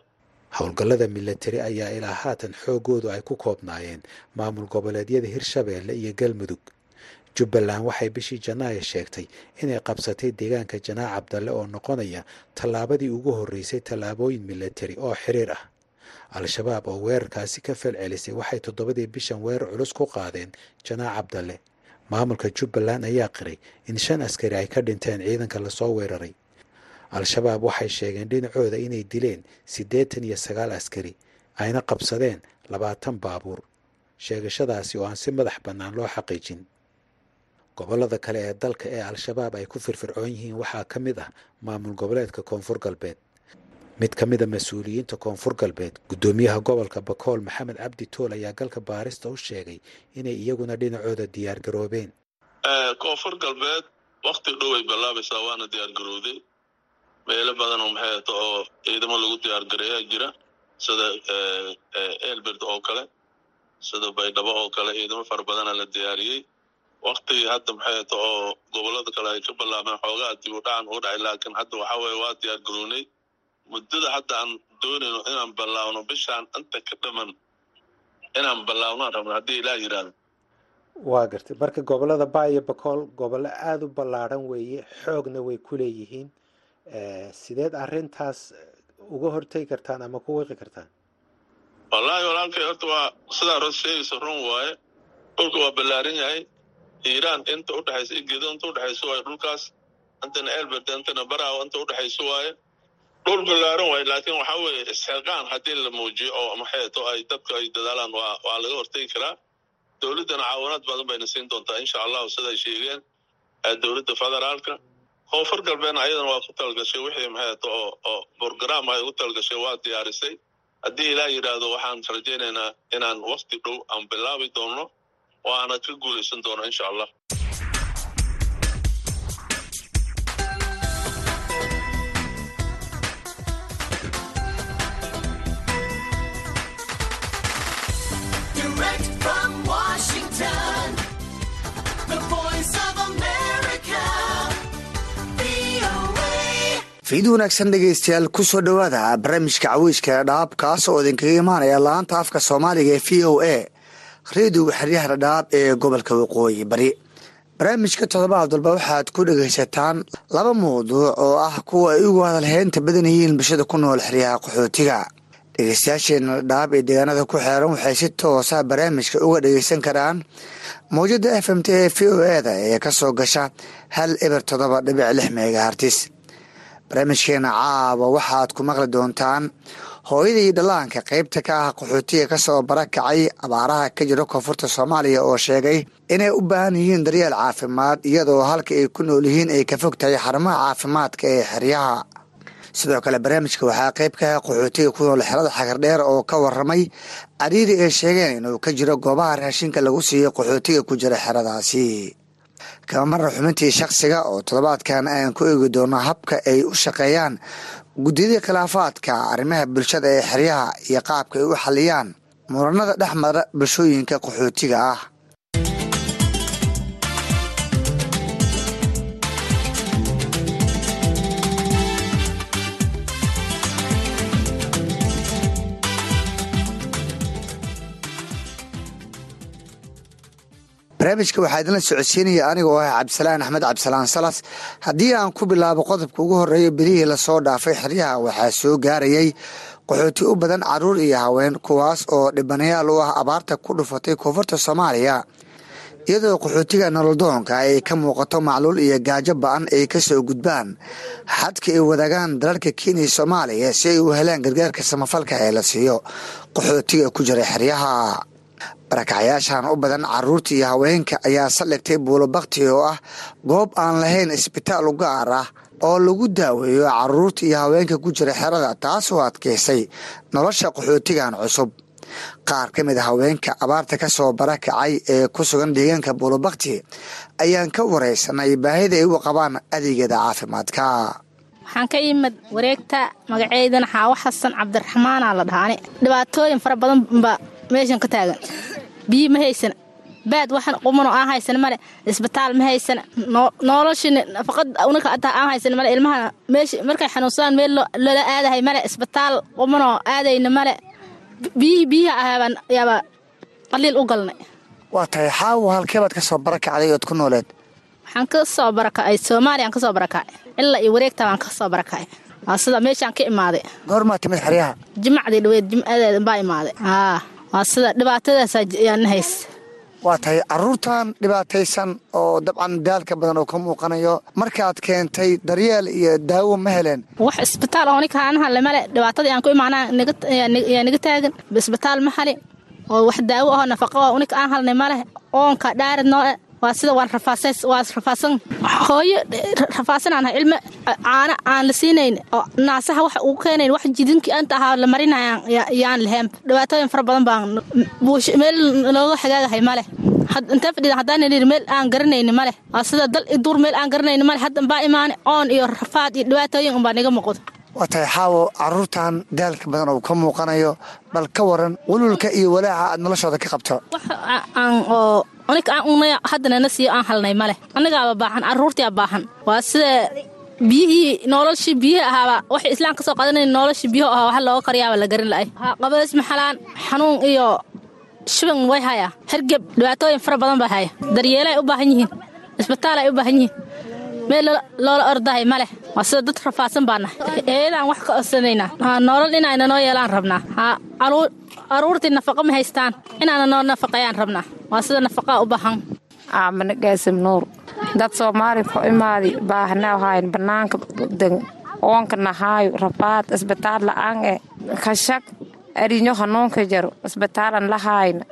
Howlgallada milatari ayaa ilaa haatan xooggoodu ay ku koobnaayeen maamul goboleedyada hirshabeelle iyo galmudug jubbaland waxay bishii janaayo sheegtay inay qabsatay deegaanka janaac cabdalle oo noqonaya tallaabadii ugu horreysay tallaabooyin milatari oo xiriir ah. Al-shabaab oo weerarkaasi ka falcelisay waxay toddobadii bishan weerar culus ku qaadeen janaac cabdalle. Maamulka jubbaland ayaa qiray in shan askari ay ka dhinteen ciidanka la soo weeraray. Al-shabaab waxay sheegeen dhinacooda inay dileen siddeetan iyo sagaal askari ayna qabsadeen labaatan baabuur. Sheegashadaasi oo aan si madax bannaan loo xaqiijin gobollada kale ee dalka ee al-shabaab ay ku firfircoon yihiin waxaa ka mid ah maamul goboleedka koonfur galbeed mid ka mid a mas'uuliyiinta koonfur galbeed. Guddoomiyaha gobolka bakool maxamed cabdi tool ayaa galka baarista u sheegay inay iyaguna dhinacooda diyaar garoobeen. Koonfur galbeed wakti dhow ay bilaabaysaa waana diyaar garowday meelo badan oo maxay ato oo ciidamo lagu diyaar gareeyaa jira. Sida elberd oo kale sida baydhabo oo kale ciidamo fara badana la diyaariyey waktigii hadda maxay ato oo gobollada kale ay ka bilaabeen xoogaa dib u dhacan u dhacay laakiin hadda waxaa weye waa diyaar garownay. Muddada hadda aan doonayno inaan ballaawno bishaan inta ka dhaman inaan ballaawnoan rabno haddii ilaah yidhaahdo waa gartay marka gobollada baa iyo bakool gobollo aada u ballaadhan weeye xoogna way ku leeyihiin. Sideed arrintaas uga hortegi kartaan ama ku wiqi kartaan? Wallaahi walaalkay horta waa sidaa rood sheegaysa run waaye. Dhulka waa ballaaran yahay hiiraan inta udhexaysa gedo inta udhexaysa waaye dhulkaas intana elbert intana baraawo inta udhexaysa waaye dhul ballaaran waaye laakiin waxaa weeye isxilqaan haddii la muujiyo oo maxayto ay dadku ay dadaalaan waa laga hortegi karaa. Dowladdana caawinaad badan bayna siin doontaa insha allahu siday sheegeen dowladda federaalka. Koonfur galbeedna ayadana waa ku talgashay wixii maxayto oo oo brogram ay ugu talgashay waa diyaarisay. Haddii ilaah yidhaahdo waxaan rajaynaynaa inaan wakti dhow aan bilaabi doonno oo aanad ka guulaysan doono insha allah fiid wanaagsan dhegaystayaal ku soo dhowaada barnaamijka caweyska dhaab kaas oo idinkaga imaanaya laanta afka soomaaliga ee v o a reediga xeryaha dhadhaab ee gobolka waqooyi bari. Barnaamijka toddobaad walba waxaad ku dhegaysataan laba mawduuc oo ah kuwa ay ugu hadalheynta badan yihiin bulshada ku nool xeryaha qaxootiga. Dhegeystayaasheena dhadhaab ee deegaanada ku xeeran waxay si toosa barnaamijka uga dhegeysan karaan mawjada f m t ee v o e da ee ka soo gasha hal eber toddoba dhibic lix megahartis barnaamijkeena caawa waxaad ku maqli doontaan hooyada iyo dhallaanka qeybta ka ah qaxootiga ka soo barakacay abaaraha ka jira koonfurta soomaaliya oo sheegay inay u baahan yihiin daryeel caafimaad iyadoo halka ay ku nool yihiin ay ka fog tahay xarumaha caafimaadka ee xeryaha. Sidoo kale barnaamijka waxaa qeyb ka ah qaxootiga ku nool xerada xagardheer oo ka waramay cariiri ay sheegeen inuu ka jiro goobaha raashinka lagu siiyo qaxootiga ku jira xeradaasi. Kama marna xubintii shakhsiga oo toddobaadkan aan ku eegi doono habka ay u shaqeeyaan guddiyadii khilaafaadka arrimaha bulshada ee xeryaha iyo qaabka ay u xaliyaan muranada dhex mara bulshooyinka qaxootiga ah barnaamijka waxaa idinla socodsiinaya anigoo ah cabdisalaan axmed cabdisalaan salas haddii aan ku bilaabo qodobka ugu horreeya bilihii la soo dhaafay xeryaha waxaa soo gaarayay qaxooti u badan carruur iyo haween kuwaas oo dhibanayaal u ah abaarta ku dhufatay koonfurta soomaaliya. Iyadoo qaxootiga nololdoonka ay ka muuqato macluul iyo gaajo ba'an ay ka soo gudbaan xadka ay wadaagaan dalalka kenya soomaaliya si ay u helaan gargaarka samafalka ee la siiyo. Qaxootiga ku jira xeryaha barakacyaashan u badan carruurta iyo haweenka ayaa saldhigtay buulo bakti oo ah goob aan lahayn isbitaal u gaar ah oo lagu daaweeyo carruurta iyo haweenka ku jira xerada taasoo adkaysay nolosha qaxootigan cusub. Qaar ka mid a haweenka abaarta ka soo barakacay ee ku sugan deegaanka buulobakti ayaan ka wareysanay baahida ay u qabaan adeegyada caafimaadka. Waxaan ka yimid wareegta magaceydana xaawo xasan cabdiraxmaana la dhahaani dhibaatooyin fara badan ba meeshan ka taagan. Biyi ma haysana baad waxan qumano aan haysan male. Isbitaal ma haysana noloshin nafaqad unika ataa aan haysan male. Ilmaha meesha markay xanuunsadaan meel loola aadahay male. Isbitaal qumano aadayna male. Biyihii biyaha ahaabaan yaaba qaliil u galnay. Waa tahay xaawo halkeebaad ka soo barakacday ood ku nooleed? Waxaan ka soo barakacay soomaaliyaan ka soo barakacay ilaa iyo wareegta baan ka soo barakacay waa sida meeshaan ka imaaday. Goormaa timid xeryaha? Jimacdii dhaweed jimcadeeda baa imaaday sida dhibaatadaasyaana hays. Waa tahay caruurtan dhibaataysan oo dabcan daalka badan oo ka muuqanayo. Markaad keentay daryeel iyo daawo ma heleen. Wax isbitaal oo nika aan halle male dhibaatadii aan ku imaanaa yaa naga taagan. Isbitaal ma hali oo wax daawo ahoo nafaqa oo unika aan halnay maleh oonka dhaarid nooe waa sida waan waa rafaasan hooyo rafaasanaan ilmo caana aan la siinayn oo naasaha wax ugu keenayn wax jidinkii anta ahaa la marinaya yaan lahayn. Dhibaatooyin fara badan baan meel looga xagaagahay maleh intee fadhida haddaan nidhi meel aan garanayni maleh waa sida dal i meel aan garanayni maleh haddan baa imaane oon iyo rafaad iyo dhibaatooyin unbaa naga muuqdo waa xaawo caruurtan daalka badan oo ka muuqanayo bal ka waran walulka iyo walaaca aad noloshooda ka qabto. Oo unika aan unay haddana na siiyo aan halnay maleh anagaaba baahan caruurtiaa baahan. Waa sida biyihii noloshii biyihi ahaaba waxay islaan ka soo qaadanayn noloshii biyaho ahaa waxa looga karyaaba la garin la'ay qabays maxalaan xanuun iyo shuban way hayaa. Hergeb dhibaatooyin fara badan baa haya daryeelay u baahan yihiin isbitaal ay u baahan yihiin meel loola ordahay ma leh. Waa sida dad rafaadsan baana eedaan wax ka odsanaynaa nolol inayna noo yeelaan rabnaa. Aruurtii nafaqa ma haystaan. Inaana noo nafaqayaan rabnaa. Waa sida nafaqaa u baahan aamane gaasim nuur. Dad soomaali ku imaadi baahnaa hayn bannaanka oonka nahaayo rafaad isbitaal la'aan e kashag arinyo hanuunka jaro isbitaalan lahayna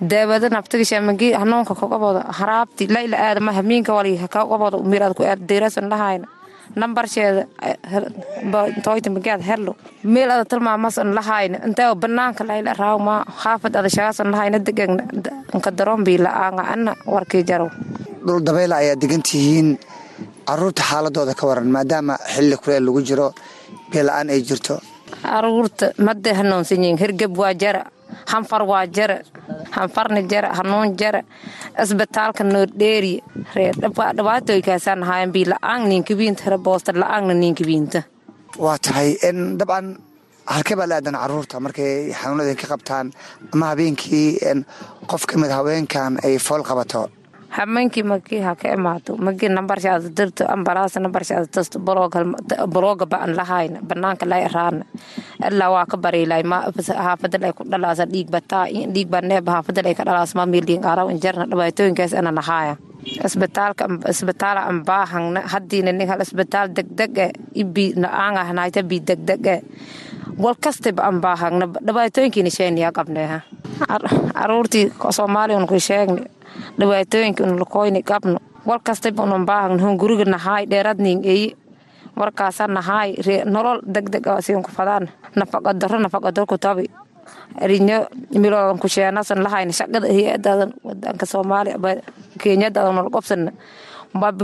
daawada naftigashamagi hanuunka kogabooda haraabti layla aadama hamiinka wali kogabooda miraad ku aad deerasan lahayna nambarsheeda toyta magaad herlo meel ada tilmaamasan lahayna intee banaanka layla raawma xaafad ada shagaasan lahayna degegna nka darombi la'aanga ana warkii jaro. Dhul dabayla ayaa degan tihiin. Caruurta xaaladooda ka waran maadaama xilli kuleel lagu jiro biyola-aan ay jirto. Aruurta made hanuunsanyiin hergeb waa jara hanfar waa jara hanfarni jara hanuun jara isbitaalka noordheeriya dhibaatooykaasaan ahaayeen bii la'aan ninkabiinta hore boosta la'aanna ninkabiinta waa tahay dabcan halkee baa la aadan carruurta markay xanuunada ka qabtaan ama habeenkii qof ka mid haweenkan ay fool qabato habeenkii markii ha ka imaato markii nambarshaada dirto ambalaas nambarshaada tasto balooga baan lahayna banaanka lay araana ilaa waa ka bariilay haafada lay ku dhalaasa dhiig bataa dhiig baa neeba haafada lay ka dhalaas ma miiliin qaaraw injarna dhibaatooyinkaas ana lahaaya. Isbitaalka isbitaala aan baahangna haddiina nin hal isbitaal degdeg e ibi aan ahnayta bi degdeg e wal kastaba aan baahangna dhibaatooyinkiina sheeniya qabneha caruurtii soomaaliya ku sheegni dhibaatooyinka unu lakoyni qabno wal kastaba unan baahagna hun guriga nahaay dheeradnin eyi warkaasa nahaay nolol degdeg asiinku fadaan. Nafaqa daro nafaqa daro ku tabi rinyo miloodan ku sheenasan lahayna shaqada hay'adadan wadanka soomaaliya kenyadadan nol qobsana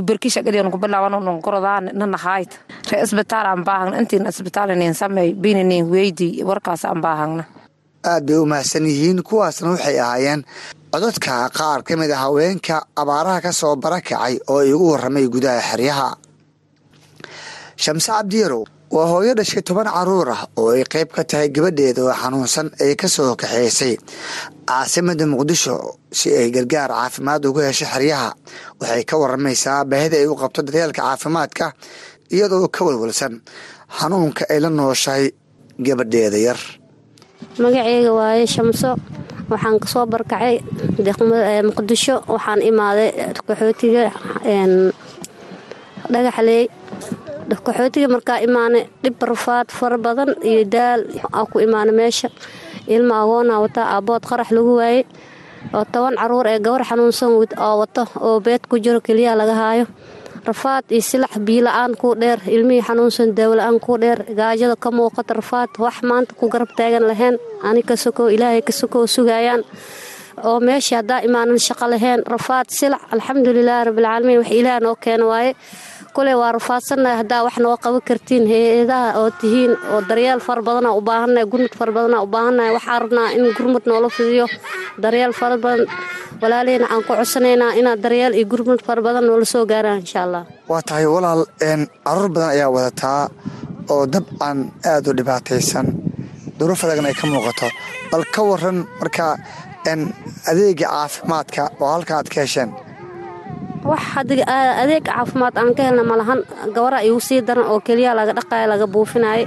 berki shaqadiian ku bilaaban unan korodaan na nahaayta re isbitaal aan baahagna intiina isbitaal inin sameey bina nin weydi warkaas aan baahagna aad bay u mahadsan yihiin kuwaasna waxay ahaayeen codadka qaar ka mid a haweenka abaaraha ka soo barakacay oo igu warramay gudaha xeryaha. Shamse cabdiyarow waa hooyo dhashay toban carruur ah oo ay qayb ka tahay gabadheeda oo xanuunsan ay ka soo kaxeysay. Caasimada muqdisho si ay gargaar caafimaad ugu hesho xeryaha waxay ka waramaysaa baahida ay u qabto daryeelka caafimaadka iyadoo ka walwalsan xanuunka ay la nooshahay gabadheeda yar. Magaceyga waaye shamso waxaan ka soo barkacay muqdisho. Waxaan imaaday qaxootiga dhagaxleey qaxootiga markaa imaanay dhib rafaad fara badan iyo daal aa ku imaanay meesha. Ilma agoona wataa aabood qarax lagu waayey oo toban carruur ee gabar xanuunsan oo wato oo beed ku jiro keliyaa laga haayo rafaad iyo silax biila-aan kuu dheer ilmihii xanuunsan daawla-aan kuu dheer gaajada ka muuqata rafaad wax maanta ku garab taagan lahayn ani ka sokow ilaahay ka sokow sugayaan oo meeshii haddaa imaanan shaqo lahayn. Rafaad silac alxamdulilaahi rabbilcaalamiin wax ilaah noo keena waaye. Kuley waa rafaadsannahay haddaa wax noo qaban kartiin hay'adaha oo tihiin oo daryeel fara badana u baahannahay gurmud fara badana u baahannahay waxaa rabnaa in gurmud noola fidiyo. Daryeel fara badan walaalihina aan ku codsanaynaa inaad daryeel iyo gurmud fara badan noola soo gaaraan insha allah waa tahay walaal carruur badan ayaa wadataa oo dabcan aada u dhibaataysan. Duruuf adagna ay ka muuqato. Bal ka waran markaa adeega caafimaadka oo halka aad ka hesheen. Wax adeeg caafimaad aan ka helna malahan gabara igu sii daran oo keliya laga dhaqayo laga buufinaayo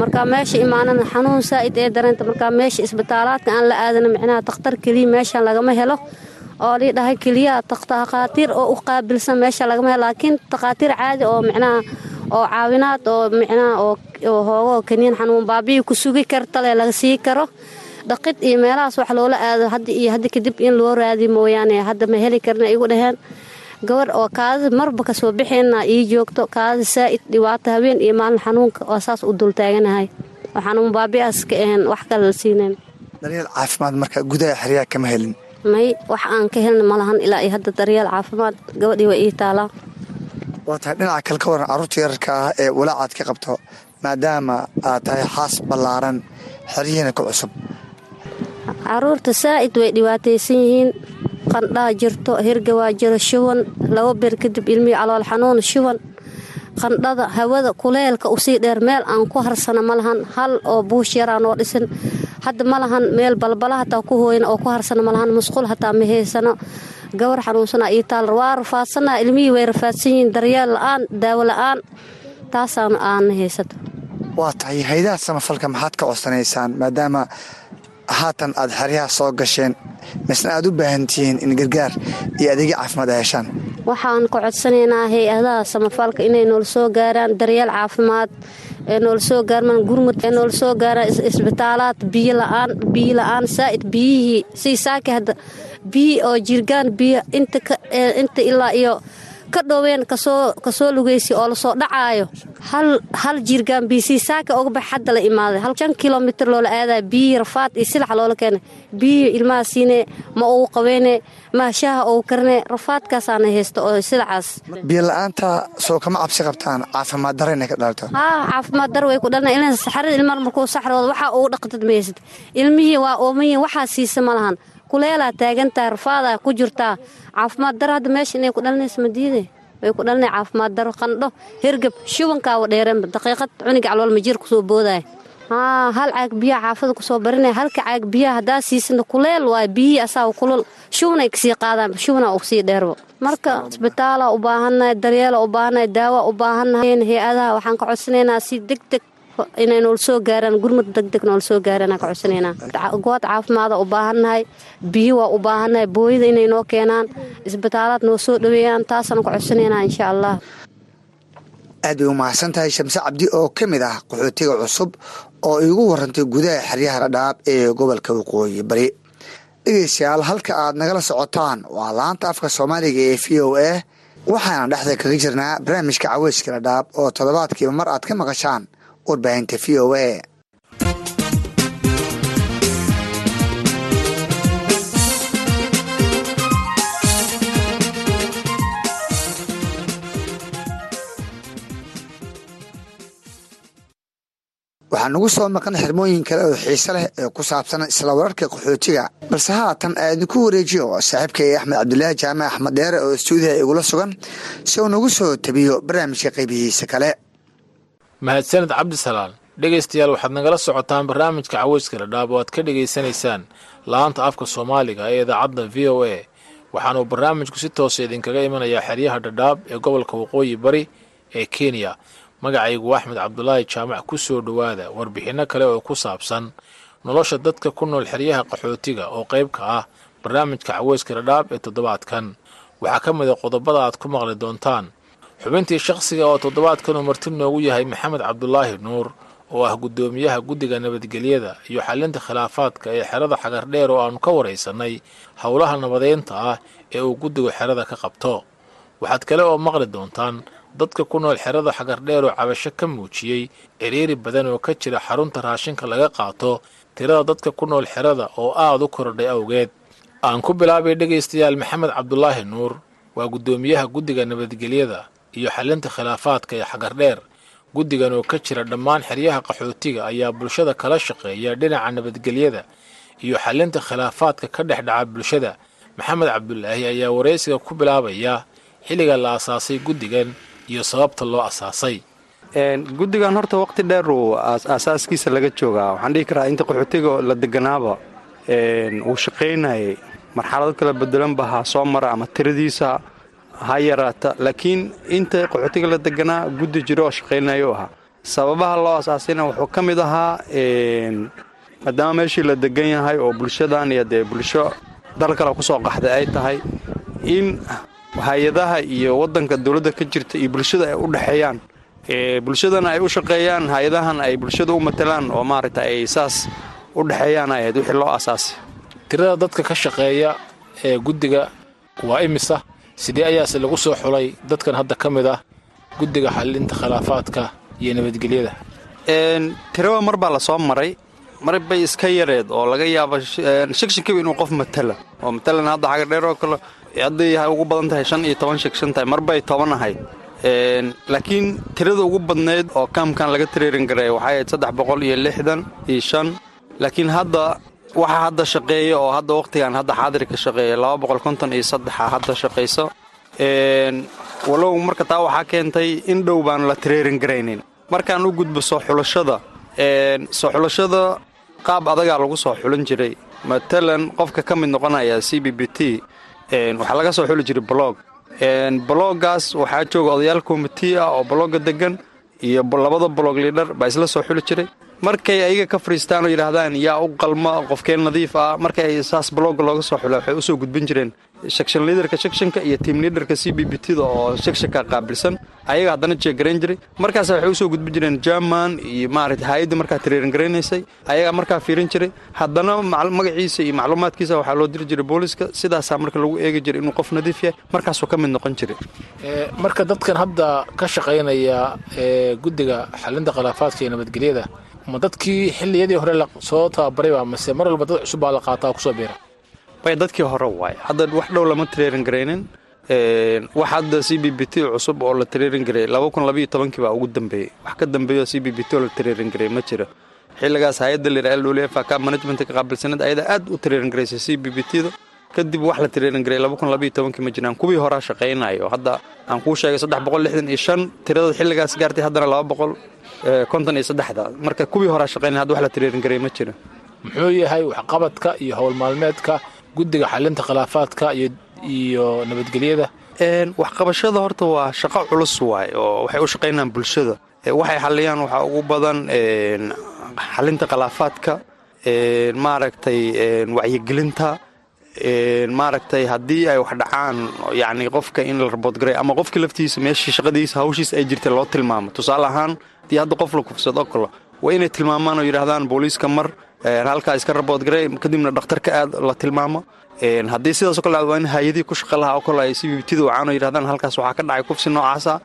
markaa meesha imaanana xanuun saa'id ee dareenta markaa meesha isbitaalaadka aan la aadana micnaha takhtar keliya meeshan lagama helo oo lii dhahay keliya takhaatiir oo u qaabilsan meesha lagama helo laakiin takhaatiir caadi oo micnaha oo caawinaad oo micnaha oo hoogo kaniin xanuun baabiyi ku sugi kartale laga sii karo. Dhaqid iyo meelahaas wax loola aado hadda iyo hadda kadib in loo raadi mooyaane hadda ma heli karna igu dhaheen gabar oo kaadida marba ka soo bixeenna ii joogto kaadida saa'id dhibaato habeen iyo maalin xanuunka oo saas u dultaaganahay oo xanuun baabi'aas ka ahayn wax kale la siinayn. Daryeel caafimaad marka gudaha xeryaha kama helin. May wax aan ka helna malahan ilaa iyo hadda daryeel caafimaad. Gabadhii waa ii taalaa. Waa tahay dhinaca kale ka waran carruurta yararka ah ee walaacaad ka qabto maadaama aad tahay xaas ballaaran xeryihiina ku cusub. Caruurta saa'id way dhibaataysan yihiin qandhaa jirto hirgawaa jiro shuban laba beer kadib ilmihii calool xanuun shuban. Qandhada hawada kuleelka u sii dheer meel aan ku harsana ma lahan hal oo buush yaraa noo dhisan hadda ma lahan meel balbala hataa ku hooyna oo ku harsana ma lahan musqul hataa ma haysano gabar xanuunsana io taal waa rafaadsanaa ilmihii way rafaadsan yihiin daryeel la'aan daawo la'aan taasaan aana haysato waa tahay haydaha samafalka maxaad ka codsanaysaan maadaama haatan aad xeryaha soo gasheen misna aad u baahan tihiin in gargaar iyo adeegyo caafimaad ay heshaan. Waxaan ka codsanaynaa hay'adaha samafalka inay noola soo gaaraan daryeel caafimaad ee noola soo gaarmaan gurmud ee noola soo gaaraan isbitaalaad biyo la'aan biyo la'aan saa'id biyihii sii saaki hadda biyihii oo jirgaan biyo inta ilaa iyo ka dhoween ka soo lugaysi oo la soo dhacaayo. Hal jirgaan biisii saaka oga bax hadda la imaaday. Hal shan kilomitr loola aadaya biyihii rafaad iyo silax loola keenay. Biyihii ilmaha siinee ma ugu qabeyne mahashaha ugu karne rafaadkaasaana haysto oo silacaas biyo la'aanta soo kama cabsi qabtaan. Caafimaad dara inay ka dhalto haa caafimaad dar way ku dhalna ilaa saxarada ilmaha markuu saxrooda waxaa ugu dhaqdad maysid ilmihii waa oomayiin waxaa siisa ma lahan. Kuleelaa taagantaha rafaadaa ku jirtaa caafimaad daro hadda meesha inay ku dhalinayso madiide way ku dhalinay caafimaad daro qandho hergab shubankaaba dheereenba daqiiqad cuniga calool majiir ku soo boodaya hal caag biyaha xaafada ku soo barinaya halka caag biyaha haddaa siisana kuleel waay biyihii asaa kulul. Shubanay ka sii qaadaan shubana ku sii dheerbo marka isbitaala u baahannahay daryeela u baahannahay daawa u baahannahay hay'adaha waxaan ka codsanaynaa si deg deg inay gaaraan gurmud deg deg noola soo gaaraan ka codsanaynaa good caafimaada u baahannahay biyo waa u baahannahay booyada inay noo keenaan isbitaalaad noo soo dhaweeyaan taasaan ka codsanaynaa insha allah aad bay u mahadsan tahay shamse cabdi oo ka mid ah qaxootiga cusub oo iigu warantay gudaha xeryaha dhadhaab ee gobolka waqooyi bari. Dhegeystayaal halka aad nagala socotaan waa laanta afka soomaaliga ee v o a waxaana dhexda kaga jirnaa barnaamijka caweyska dhadhaab oo toddobaadkiiba mar aad ka maqashaan warbaahinta v o a waxaa nagu soo maqan xirmooyin kale oo xiise leh ee ku saabsan isla wararka qaxootiga balse haatan aadinku wareejiyo saaxiibkay axmed cabdulaahi jaamac axmed dheere oo stuudiha igula sugan si uu nagu soo tabiyo barnaamijka qaybihiisa kale mahadsaned cabdisalaal dhegaystayaal waxaad nagala socotaan barnaamijka caweyska dhadhaab oo aad ka dhegaysanaysaan la'aanta afka soomaaliga ee idaacadda v o a. Waxaanuu barnaamijku si toosa idinkaga imanayaa xeryaha dhadhaab ee gobolka waqooyi bari ee kenya. Magacaygu axmed cabdulaahi jaamac ku soo dhowaada warbixinno kale oo ku saabsan nolosha dadka ku nool xeryaha qaxootiga oo qayb ka ah barnaamijka caweyska dhadhaab ee toddobaadkan. Waxaa ka mid a qodobada aad ku maqli doontaan xubintii shakhsiga oo toddobaadkan uu marti noogu yahay maxamed cabdulaahi nuur oo ah guddoomiyaha guddiga nabadgelyada iyo xalinta khilaafaadka ee xerada xagardheer oo aannu ka waraysannay howlaha nabadeynta ah ee uu guddigu xerada ka qabto. Waxaad kale oo maqli doontaan dadka ku nool xerada xagardheer oo cabasho ka muujiyey ciriiri badan oo ka jira xarunta raashinka laga qaato tirada dadka ku nool xerada oo aad u korodhay awgeed. Aan ku bilaabay dhegaystayaal maxamed cabdulaahi nuur waa guddoomiyaha guddiga nabadgelyada iyo xalinta khilaafaadka ee xagardheer guddigan oo ka jira dhammaan xeryaha qaxootiga ayaa bulshada kala shaqeeya dhinaca nabadgelyada iyo xalinta khilaafaadka ka dhex dhaca bulshada. Maxamed cabdulaahi ayaa waraysiga ku bilaabaya xilliga la asaasay guddigan iyo sababta loo asaasay guddigan horta waqti dheer uu aasaaskiisa laga joogaa. Waxaan dhihi karaa inta qaxootiga la deganaaba uu shaqaynayay marxalado kala bedelanba ha soo mara ama tiradiisa ha yaraata laakiin inta qaxootiga la deganaa guddi jiro oo shaqaynayo ahaa. Sababaha loo asaasayna wuxuu ka mid ahaa maadaama meeshii la degan yahay oo bulshadan iyo dee bulsho dal kale ku soo qaxday ay tahay in hay'adaha iyo wadanka dowladda ka jirta iyo bulshada ay u dhexeeyaan bulshadana ay u shaqeeyaan hay'adahan ay bulshada u matalaan oo maaragta ay saas u dhexeeyaan ay ahayd wixii loo asaasay tirada dadka ka shaqeeya ee guddiga waa imisa sidee ayaase lagu soo xulay dadkan hadda ka mid ah guddiga xalinta khilaafaadka iyo nabadgelyada? Tiraba mar baa la soo maray. Mar bay iska yareed oo laga yaaba shakshankiiba inuu qof matala. Oo matalan hadda xagardheer oo kale hadday ugu badan tahay shan iyo toban shagshan tahay mar bay toban ahayd. Laakiin tirada ugu badnayd oo kaamkan laga tireerin garay waxay ahayd saddex boqol iyo lixdan iyo shan. Laakiin hadda waxaa hadda shaqeeya oo hadda wakhtigan hadda xaadirka shaqeeya hadda shaqayso walow marka taa waxaa keentay in dhow baan la tireerin garaynin. Markaan u gudbo soo xulashada soo xulashada qaab adagaa lagu soo xulin jiray. Matalan qofka ka mid noqonaya c b b t waxaa laga soo xuli jiray blog. Bloggaas waxaa jooga odayaal komiti ah oo blogga degan iyo labada blog liidhar baa isla soo xuli jiray markay ayaga ka fariistaan oo yidhaahdaan yaa u qalma qofkeen nadiif ah. Markay saas blogga looga soo xula waxay u soo gudbin jireen section liidarka sectionka iyo team liidarka c b b t da oo sectionka qaabilsan. Ayaga haddana jeegarayn jiray. Markaas waxay u soo gudbin jireen german iyo maaragta hay'adda markaa tireerin garaynaysay ayagaa markaa fiirin jiray. Haddana magaciisa iyo macluumaadkiisa waxaa loo diri jiray booliska. Sidaasaa marka lagu eegi jiray inuu qof nadiif yahay. Markaasuu ka mid noqon jiray. Marka dadkan hadda ka shaqaynaya ee guddiga xalinta khilaafaadka iyo nabadgelyada ma dadkii xilliyadii hore soo tababarayba mase mar walba dad cusub baa la qaataa ku soo biira. Bay dadkii hore waay hadda wax dhow lama tireerin garaynin. Wax hadda c b b t cusub oo la tireerin garay laba kun labaiyo tobankii baa ugu dambeeyey. Wax ka dambeeyo c b b t oo la tireerin garay ma jiro. Xilligaas hay'adda layidhaha lwfa ka managementka qaabilsaneed ayadaa aad u garaysay c b b t da kadib wax la tareeran garay laba kun labaiyo tobankii ma jiraan. Kuwii horaa shaqaynayo. Hadda aan kuu sheegay saddex boqol lixdan iyo shan tirada xilligaas gaartay haddana laba boqol konton iyo saddexda. Marka kuwii horaa shaqaynaya hadda wax la tareeran garay ma jira muxuu yahay waxqabadka iyo howl maalmeedka guddiga xalinta khilaafaadka iyo nabadgelyada? Waxqabashada horta waa shaqo culus waay oo waxay u shaqaynayaan bulshada. Waxay xaliyaan waxaa ugu badan xalinta khilaafaadka maaragtay wacyigelinta maaragtay haddii ay wax dhacaan yacni qofka in la raboodgaray ama qofka laftiisa meeshii shaqadiisa hawshiisa ay jirtay loo tilmaamo. Tusaale ahaan haddii hadda qof la kufsado oo kale waa inay tilmaamaan oo yidhaahdaan booliiska mar halkaa iska raboodgaray kadibna dhakhtarka aad la tilmaamo. Haddii sidaasoo kale waa in hay'adihii ku shaqa lahaa oo kale ay si bibtida wacaan oo yidhahdaan halkaas waxaa ka dhacay kufsi noocaasa.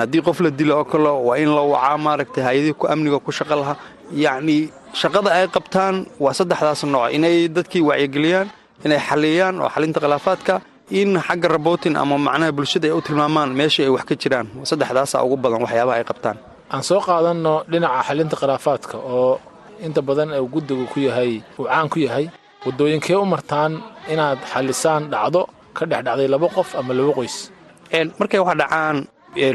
Haddii qof la dilo oo kale waa in la wacaa maaragtay hay'adihii ku amniga ku shaqa lahaa. Yacni shaqada ay qabtaan waa saddexdaas nooc. Inay dadkii wacyigeliyaan inay xaliyaan oo xalinta khilaafaadka in xagga rabootin ama macnaha bulshada ay u tilmaamaan meeshii ay wax ka jiraan. Saddexdaasa ugu badan waxyaabaha ay qabtaan. Aan soo qaadanno dhinaca xalinta khilaafaadka oo inta badan uu guddigu ku yahay uu caan ku yahay waddooyinkee u martaan inaad xalisaan dhacdo ka dhex dhacday laba qof ama laba qoys? Markay wax dhacaan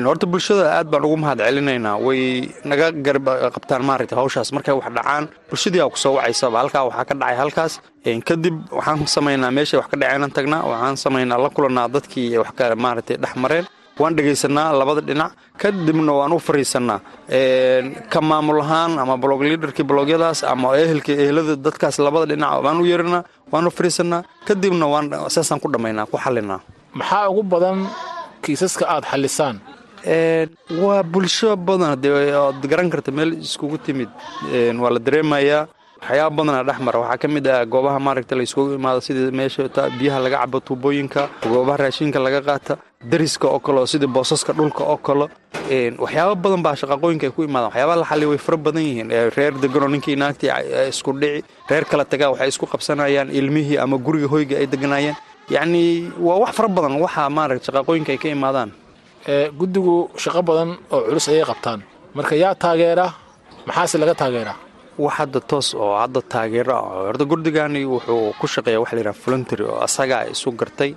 horta bulshada aad baan ugu mahad celinaynaa way naga garab qabtaan maaragtay hawshaas. Markay wax dhacaan bulshadii aa wacaysaba halkaa waxaa ka dhacay halkaas. Kadib waxaan samaynaa meeshay wax ka dhaceenan tagnaa waxaan samaynaa la kulannaa dadkii wax ka maaragtay dhex mareen. Waan dhegaysanaa labada dhinac. Kadibna waan u fariisannaa ka maamul ahaan ama blog liaderkii blogyadaas ama ehelkii ehelada dadkaas labada dhinac waan u yeerinaa waan u fariisannaa kadibna waan saasaan ku dhammaynaa ku xallinaa. Maxaa ugu badan kiisaska aad xallisaan? Waa bulsho badan dee ood garan karta meel iskugu timid. Waa la dareemayaa. Waxyaaba badana dhex mara. Waxaa ka mid ah goobaha maaragta la iskugu imaado sidii meesha biyaha laga cabo tuubooyinka goobaha raashinka laga qaata dariska oo kale oo boosaska dhulka oo kale. Waxyaaba badan baa shaqaqooyinka ay ku imaadaan. Waxyaabaha la xaliya way fara badan yihiin. Reer deganoo ninkii naagtii isku dhici reer kala tagaa waxay isku qabsanayaan ilmihii ama guriga hoyga ay deganayeen yacni waa wax fara badan waxa maaragta shaqaqooyinka ay ka imaadaan. Guddigu shaqo badan oo culus ayay qabtaan. Marka yaa taageera maxaase laga taageeraa? Wax hadda toos oo hadda taageero ah horta gurdigani wuxuu ku shaqeeya waxa layidhaha voluntary oo asagaa isu gartay.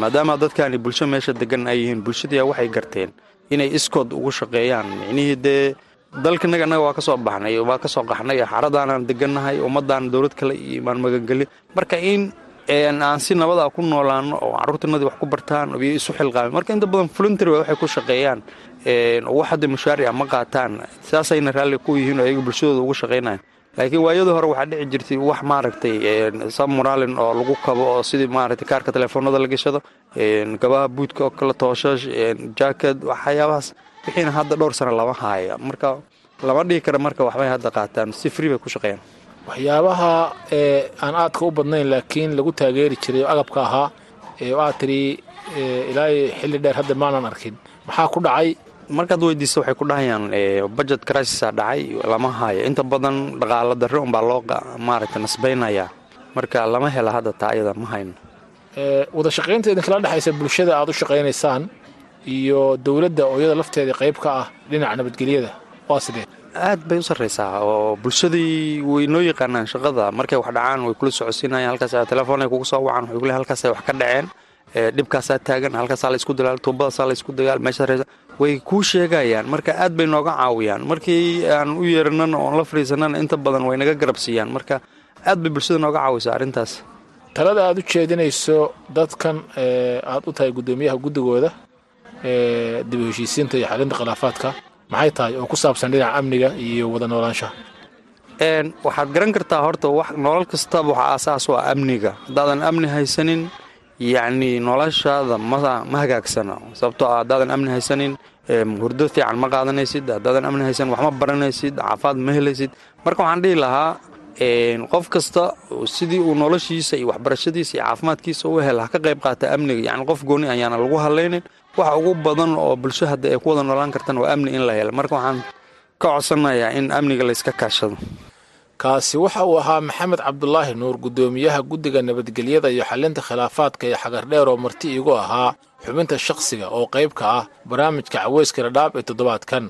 Maadaama dadkani bulsho meesha degan ay yihiin bulshadii waxay garteen inay iskood ugu shaqeeyaan. Micnihii dee dalkanaga annaga waa ka soo baxnay waa ka soo qaxnay xaradaanan degannahay ummadaan dowlad kale iyo imaan magangeli. Marka in aan si nabada ku noolaano oo carruurtanadii wax ku bartaan iyo isu xilqaamin marka inta badan voluntary waxay ku shaqeeyaan wax hadda ma qaataan. Saasayna raalli ku yihiin oo ayaga bulshadooda ugu shaqaynayan laakiin waayadii hore waxaa dhici jirtay wax maaragtay sab moraalin oo lagu kabo oo sidii maaragtay kaarka telefoonada la gashado gabaha buudka oo kale tooshash jaakad waxyaabahaas. Wixiina hadda dhowr sano lama haaya marka lama dhihi kara marka waxbay hadda qaataan. Si free bay ku shaqeeyaan waxyaabaha ee aan aadka u badnayn laakiin lagu taageeri jiray oo agabka ahaa ee aad tiri ilaa xilli dheer hadda maanan arkin. Maxaa ku dhacay? Markaad weydiisa waxay ku dhahayaan budget crisisaa dhacay lama haayo. Inta badan dhaqaalo darre unbaa loo maaragtay nasbaynayaa marka lama hela hadda taa ayada ma hayno. Wada shaqaynta idinkala dhexaysa bulshada aad u shaqaynaysaan iyo dowladda oo iyada lafteeda qayb ka ah dhinaca nabadgelyada. Waa sidee aad bay u sarraysaa oo bulshadii way noo yaqaanaan shaqada. Markay wax dhacaan way kula socodsiinayaan halkaas telefoonay kugu soo wacan waxay kule halkaasay wax ka dhaceen. Dhibkaasaa taagan halkaasaa laysku dagaal tuubadaasaa laysku dagaal meesha way kuu sheegayaan. Marka aad bay nooga caawiyaan. Markii aan u yeeranana oon la fadhiisanana inta badan way naga garab siiyaan marka aad bay bulshada nooga caawisaa arrintaas. Talada aad u jeedinayso dadkan aad u tahay guddoomiyaha guddigooda dib u heshiisiinta iyo xalinta khilaafaadka maxay tahay oo ku saabsan dhinaca amniga iyo wada noolaanshaha waxaad garan kartaa horta nolol kastaba waxaa aasaas waa amniga. Haddaadan amni haysanin yacni noloshaada ma hagaagsana sababtoo ah haddaadan amni haysanin hurdo fiican ma qaadanaysid. Haddaadan amni haysanin wax ma baranaysid caafaad ma helaysid. Marka waxaan dhihi lahaa qof kasta sidii uu noloshiisa iyo waxbarashadiisa iyo caafimaadkiisa u hel ha ka qayb qaata amniga. Yacni qof gooni ayaana lagu hadlaynin waxa ugu badan oo bulsho hadda ay ku wada noolaan kartaan waa amni in la helo. Marka waxaan ka codsanayaa in amniga layska kaashado. Kaasi waxa uu ahaa maxamed cabdulaahi nuur guddoomiyaha guddiga nabadgelyada iyo xalinta khilaafaadka iyo xagardheer oo marti iigu ahaa xubinta shakhsiga oo qayb ka ah barnaamijka caweyska dhadhaab ee toddobaadkan.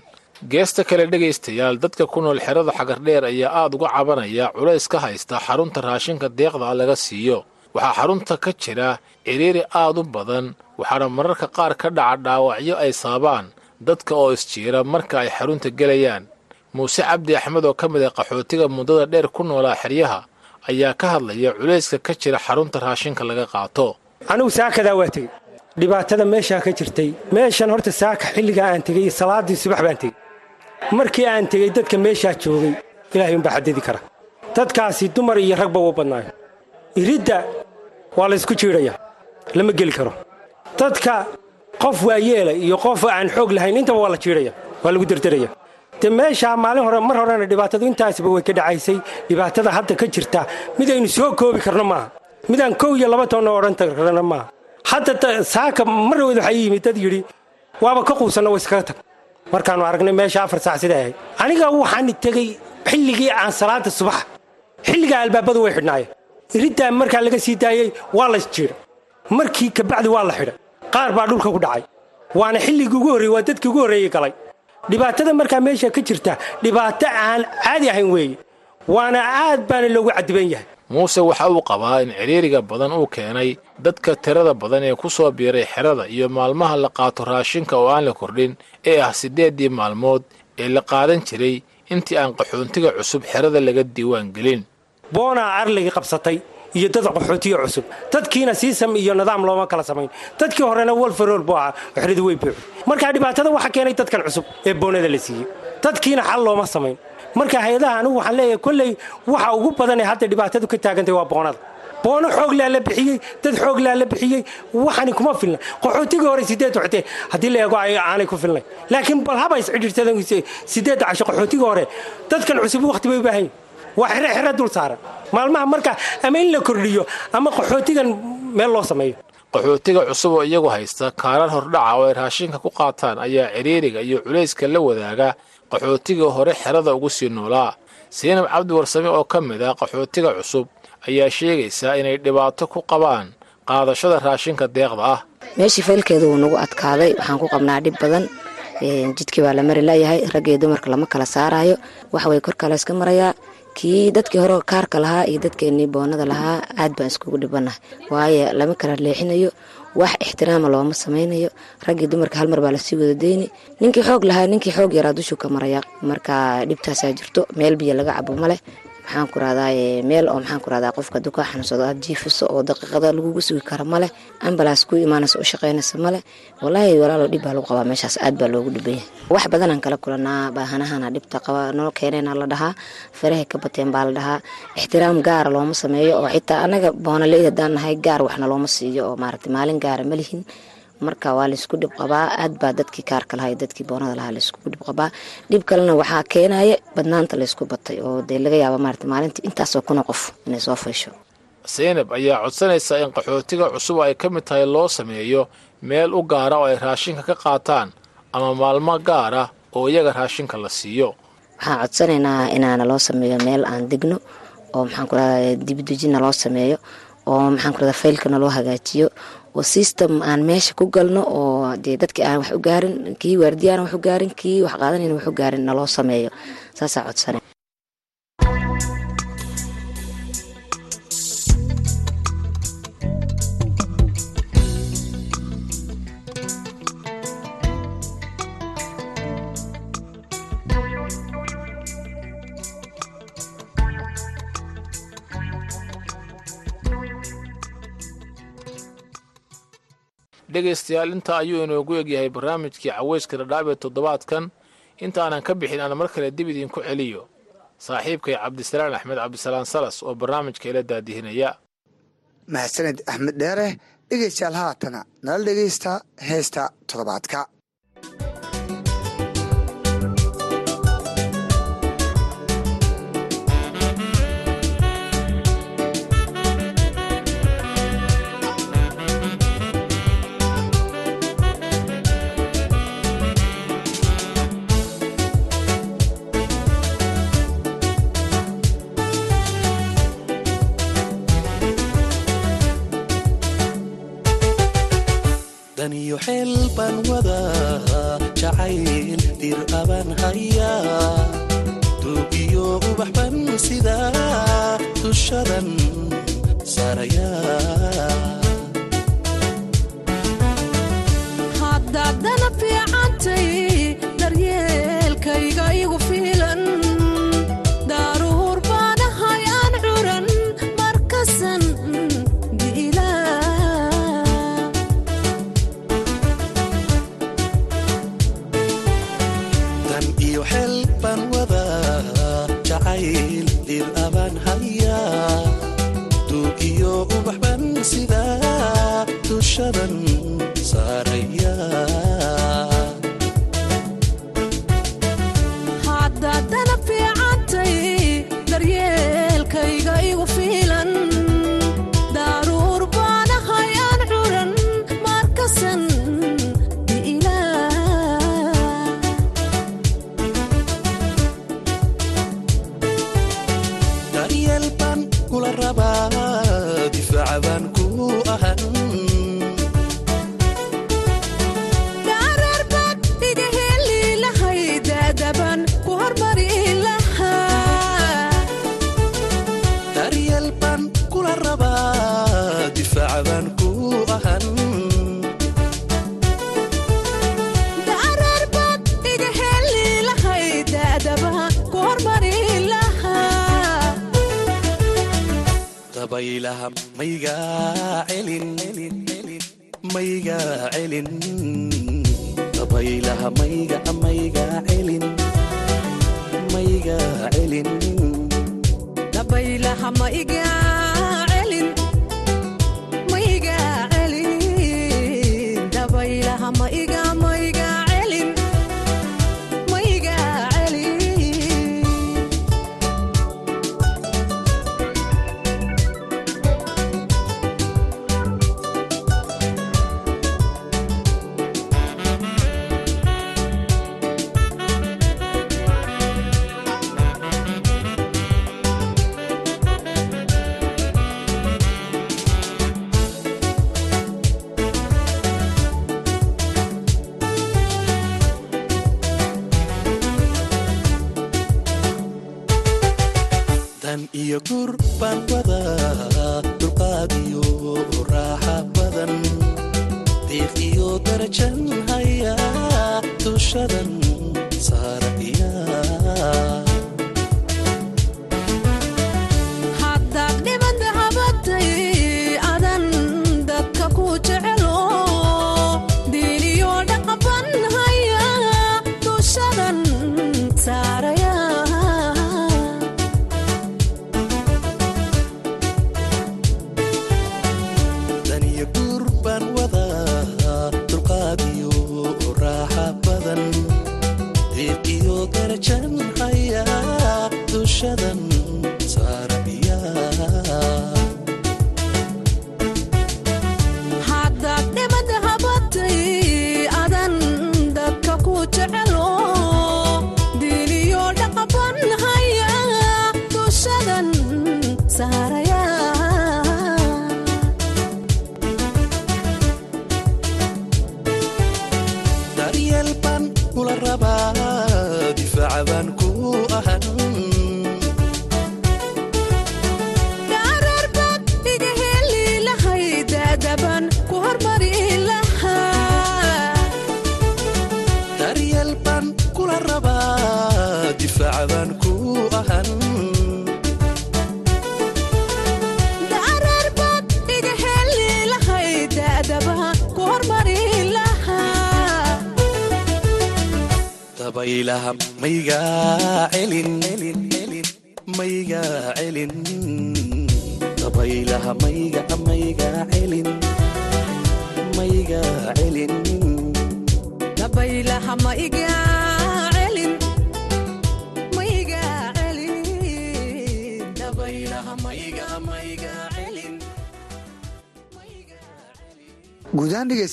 Geesta kale dhegaystayaal dadka ku nool xerada xagardheer ayaa aad uga cabanaya culays ka haysta xarunta raashinka deeqda laga siiyo. Waxaa xarunta ka jira ciriiri aad u badan waxaana mararka qaar ka dhaca dhaawacyo ay saabaan dadka oo isjiira marka ay xarunta gelayaan. Muuse cabdi axmed oo ka mid ah qaxootiga muddada dheer ku noolaa xeryaha ayaa ka hadlaya culayska ka jira xarunta raashinka laga qaato. Anigu saakadaa waa tegey. Dhibaatada meeshaa ka jirtay meeshan horta saaka xilligaa aan tegey salaaddii subax baan tegey. Markii aan tegey dadka meeshaa joogay ilaahay umbaa xadidi kara. Dadkaasi dumar iyo ragba u badnaayo. Iridda waa laysku jiidhaya lama geli karo dadka qof waayeela iyo qof aan xoog lahayn intaba waa la jiidhaya waa lagu derderaya de meeshaa maalin hore mar horena dhibaatadu intaasba way ka dhacaysay dhibaatada hadda ka jirta. Mid aynu soo koobi karno maaha. Midaan kow iyo laba toonna odhan karna maaha. Hadda saaka mar dhaweed waxaa yimid dad yidhi waaba ka quusanna wa iskaga tag. Markaannu aragnay meesha afar saac siday ahayd aniga waxaan tegey xilligii aan salaada subax xilligaa albaabadu way xidhnaayeen. Iriddaa markaa laga sii daayey waa lays jiidha markii kabacdi waa la xidhay qaar baa dhulka ku dhacay. Waana xilligii ugu horreeyey waa dadkii ugu horreeyey galay. Dhibaatada markaa meesha ka jirta dhibaato aan caadi ahayn weeye. Waana aad baana loogu cadiban yahay. Muuse waxa uu qabaa in ciriiriga badan uu keenay dadka tirada badan ee ku soo biiray xerada iyo maalmaha la qaato raashinka oo aan la kordhin ee ah siddeeddii maalmood ee la qaadan jiray intii aan qaxoontiga cusub xerada laga diiwaan gelin. Boonaa arligii qabsatay iyo dad qaxootiyo cusub. Dadkiina siisam iyo nidaam looma kala samayn. Dadkii horena wolfarool buu ahaa xeradu way buuxi markaa dhibaatada waxa keenay dadkan cusub ee boonada la siiyey. Dadkiina xal looma samayn. Marka hay'adaha anigu waxaan leeyahay kolley waxa ugu badan ee hadda dhibaatadu ka taagantay waa boonada. Boono xooglaa la bixiyey dad xooglaa la bixiyey waxani kuma filna. Qaxootigii hore sideed waxtee haddii la eego aanay ku filnay laakiin bal haba iscidhirtada sideedda casho qaxootigii hore? Dadkan cusub wakhti bay u baahan yihiin waa xere xere dul saaran. Maalmaha marka ama in la kordhiyo ama qaxootigan meel loo sameeyo. Qaxootiga cusub oo iyagu haysta kaarar hordhaca oo ay raashinka ku qaataan ayaa ciriiriga iyo culayska la wadaaga qaxootigii hore xerada ugu sii noolaa siinab cabdi warsame oo ka mid ah qaxootiga cusub ayaa sheegaysaa inay dhibaato ku qabaan qaadashada raashinka deeqda ah. Meeshii faylkeedu wuu nagu adkaaday waxaan ku qabnaa dhib badan. Jidkii baa la mari layahay raggiyo dumarka lama kala saaraayo waxaway korkaa layska marayaa kii dadkii hore kaarka lahaa iyo dadkeennii boonada lahaa aad baan iskugu dhibanahay waayo lama kala leexinayo wax ixtiraama looma samaynayo. Raggii dumarka hal mar baa la sii wada deyni ninkii xoog lahaa ninkii xoog yaraa dushuu ka maraya marka dhibtaasaa jirto meel biyo laga cabo maleh maxaan ku rahdaa meel oo maxaan ku rahdaa qofka hadduu kaa xanuunsado aad jiifiso oo daqiiqada lagugu sugi kara maleh ambalaas ku imaanaysa u shaqaynaysa maleh walaahi walaalo dhib baa lagu qabaa meeshaas aad baa loogu dhiban wax badanaan kala kulanaa baahanahana dhibta qaba noo keenayna la dhahaa farahay ka bateen baa la dhahaa. Ixtiraam gaara looma sameeyo oo xitaa anaga boonaleyd haddaan nahay gaar waxna looma siiyo oo maaragtay maalin gaara ma lihin marka waa laysku dhib qabaa aad baa dadkii kaarka lahaa iyo dadkii boonada lahaa layskugu dhib qabaa. Dhib kalena waxaa keenaya badnaanta laysku batay oo dee laga yaaba maarata maalintii intaasoo kuna qof inay soo faysho. Saynab ayaa codsanaysa in qaxootiga cusub ay ka mid tahay loo sameeyo meel u gaara oo ay raashinka ka qaataan ama maalmo gaara oo iyaga raashinka la siiyo. Waxaan codsanaynaa inaana loo sameeyo meel aan degno oo maxaan ku rahdaa dibidejina loo sameeyo oo maxaan ku rahdaa faylkana loo hagaajiyo oo system aan meesha ku galno oo dee dadkii aan wax u gaarin kii waardiyaana wax u gaarin kii wax qaadanayna wax u gaarin naloo sameeyo. Saasaa codsanay dhegaystayaal intaa ayuu inoogu egyahay barnaamijkii caweyska dhadhaab ee toddobaadkan. Intaanan ka bixin aan mar kale dib idinku celiyo. Saaxiibkay cabdisalaan axmed cabdisalaan salas oo barnaamijka ila daadihinaya mahadsaned axmed dheere dhegaystayaal haatana nala dhegaysta heesta toddobaadka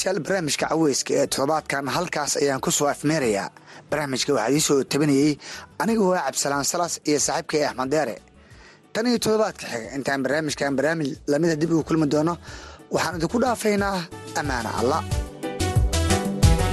dhegeystayaal barnaamijka caweyska ee toddobaadkan halkaas ayaan ku soo afmeerayaa barnaamijka waxaa iisoo tabinayey anigoo ah cabdisalaam salas iyo saaxiibkay axmed deere. Tan iyo toddobaadka xiga intaan barnaamijkan barnaamij lamida dib ugu kulmi doono waxaan idinku dhaafaynaa ammaana alla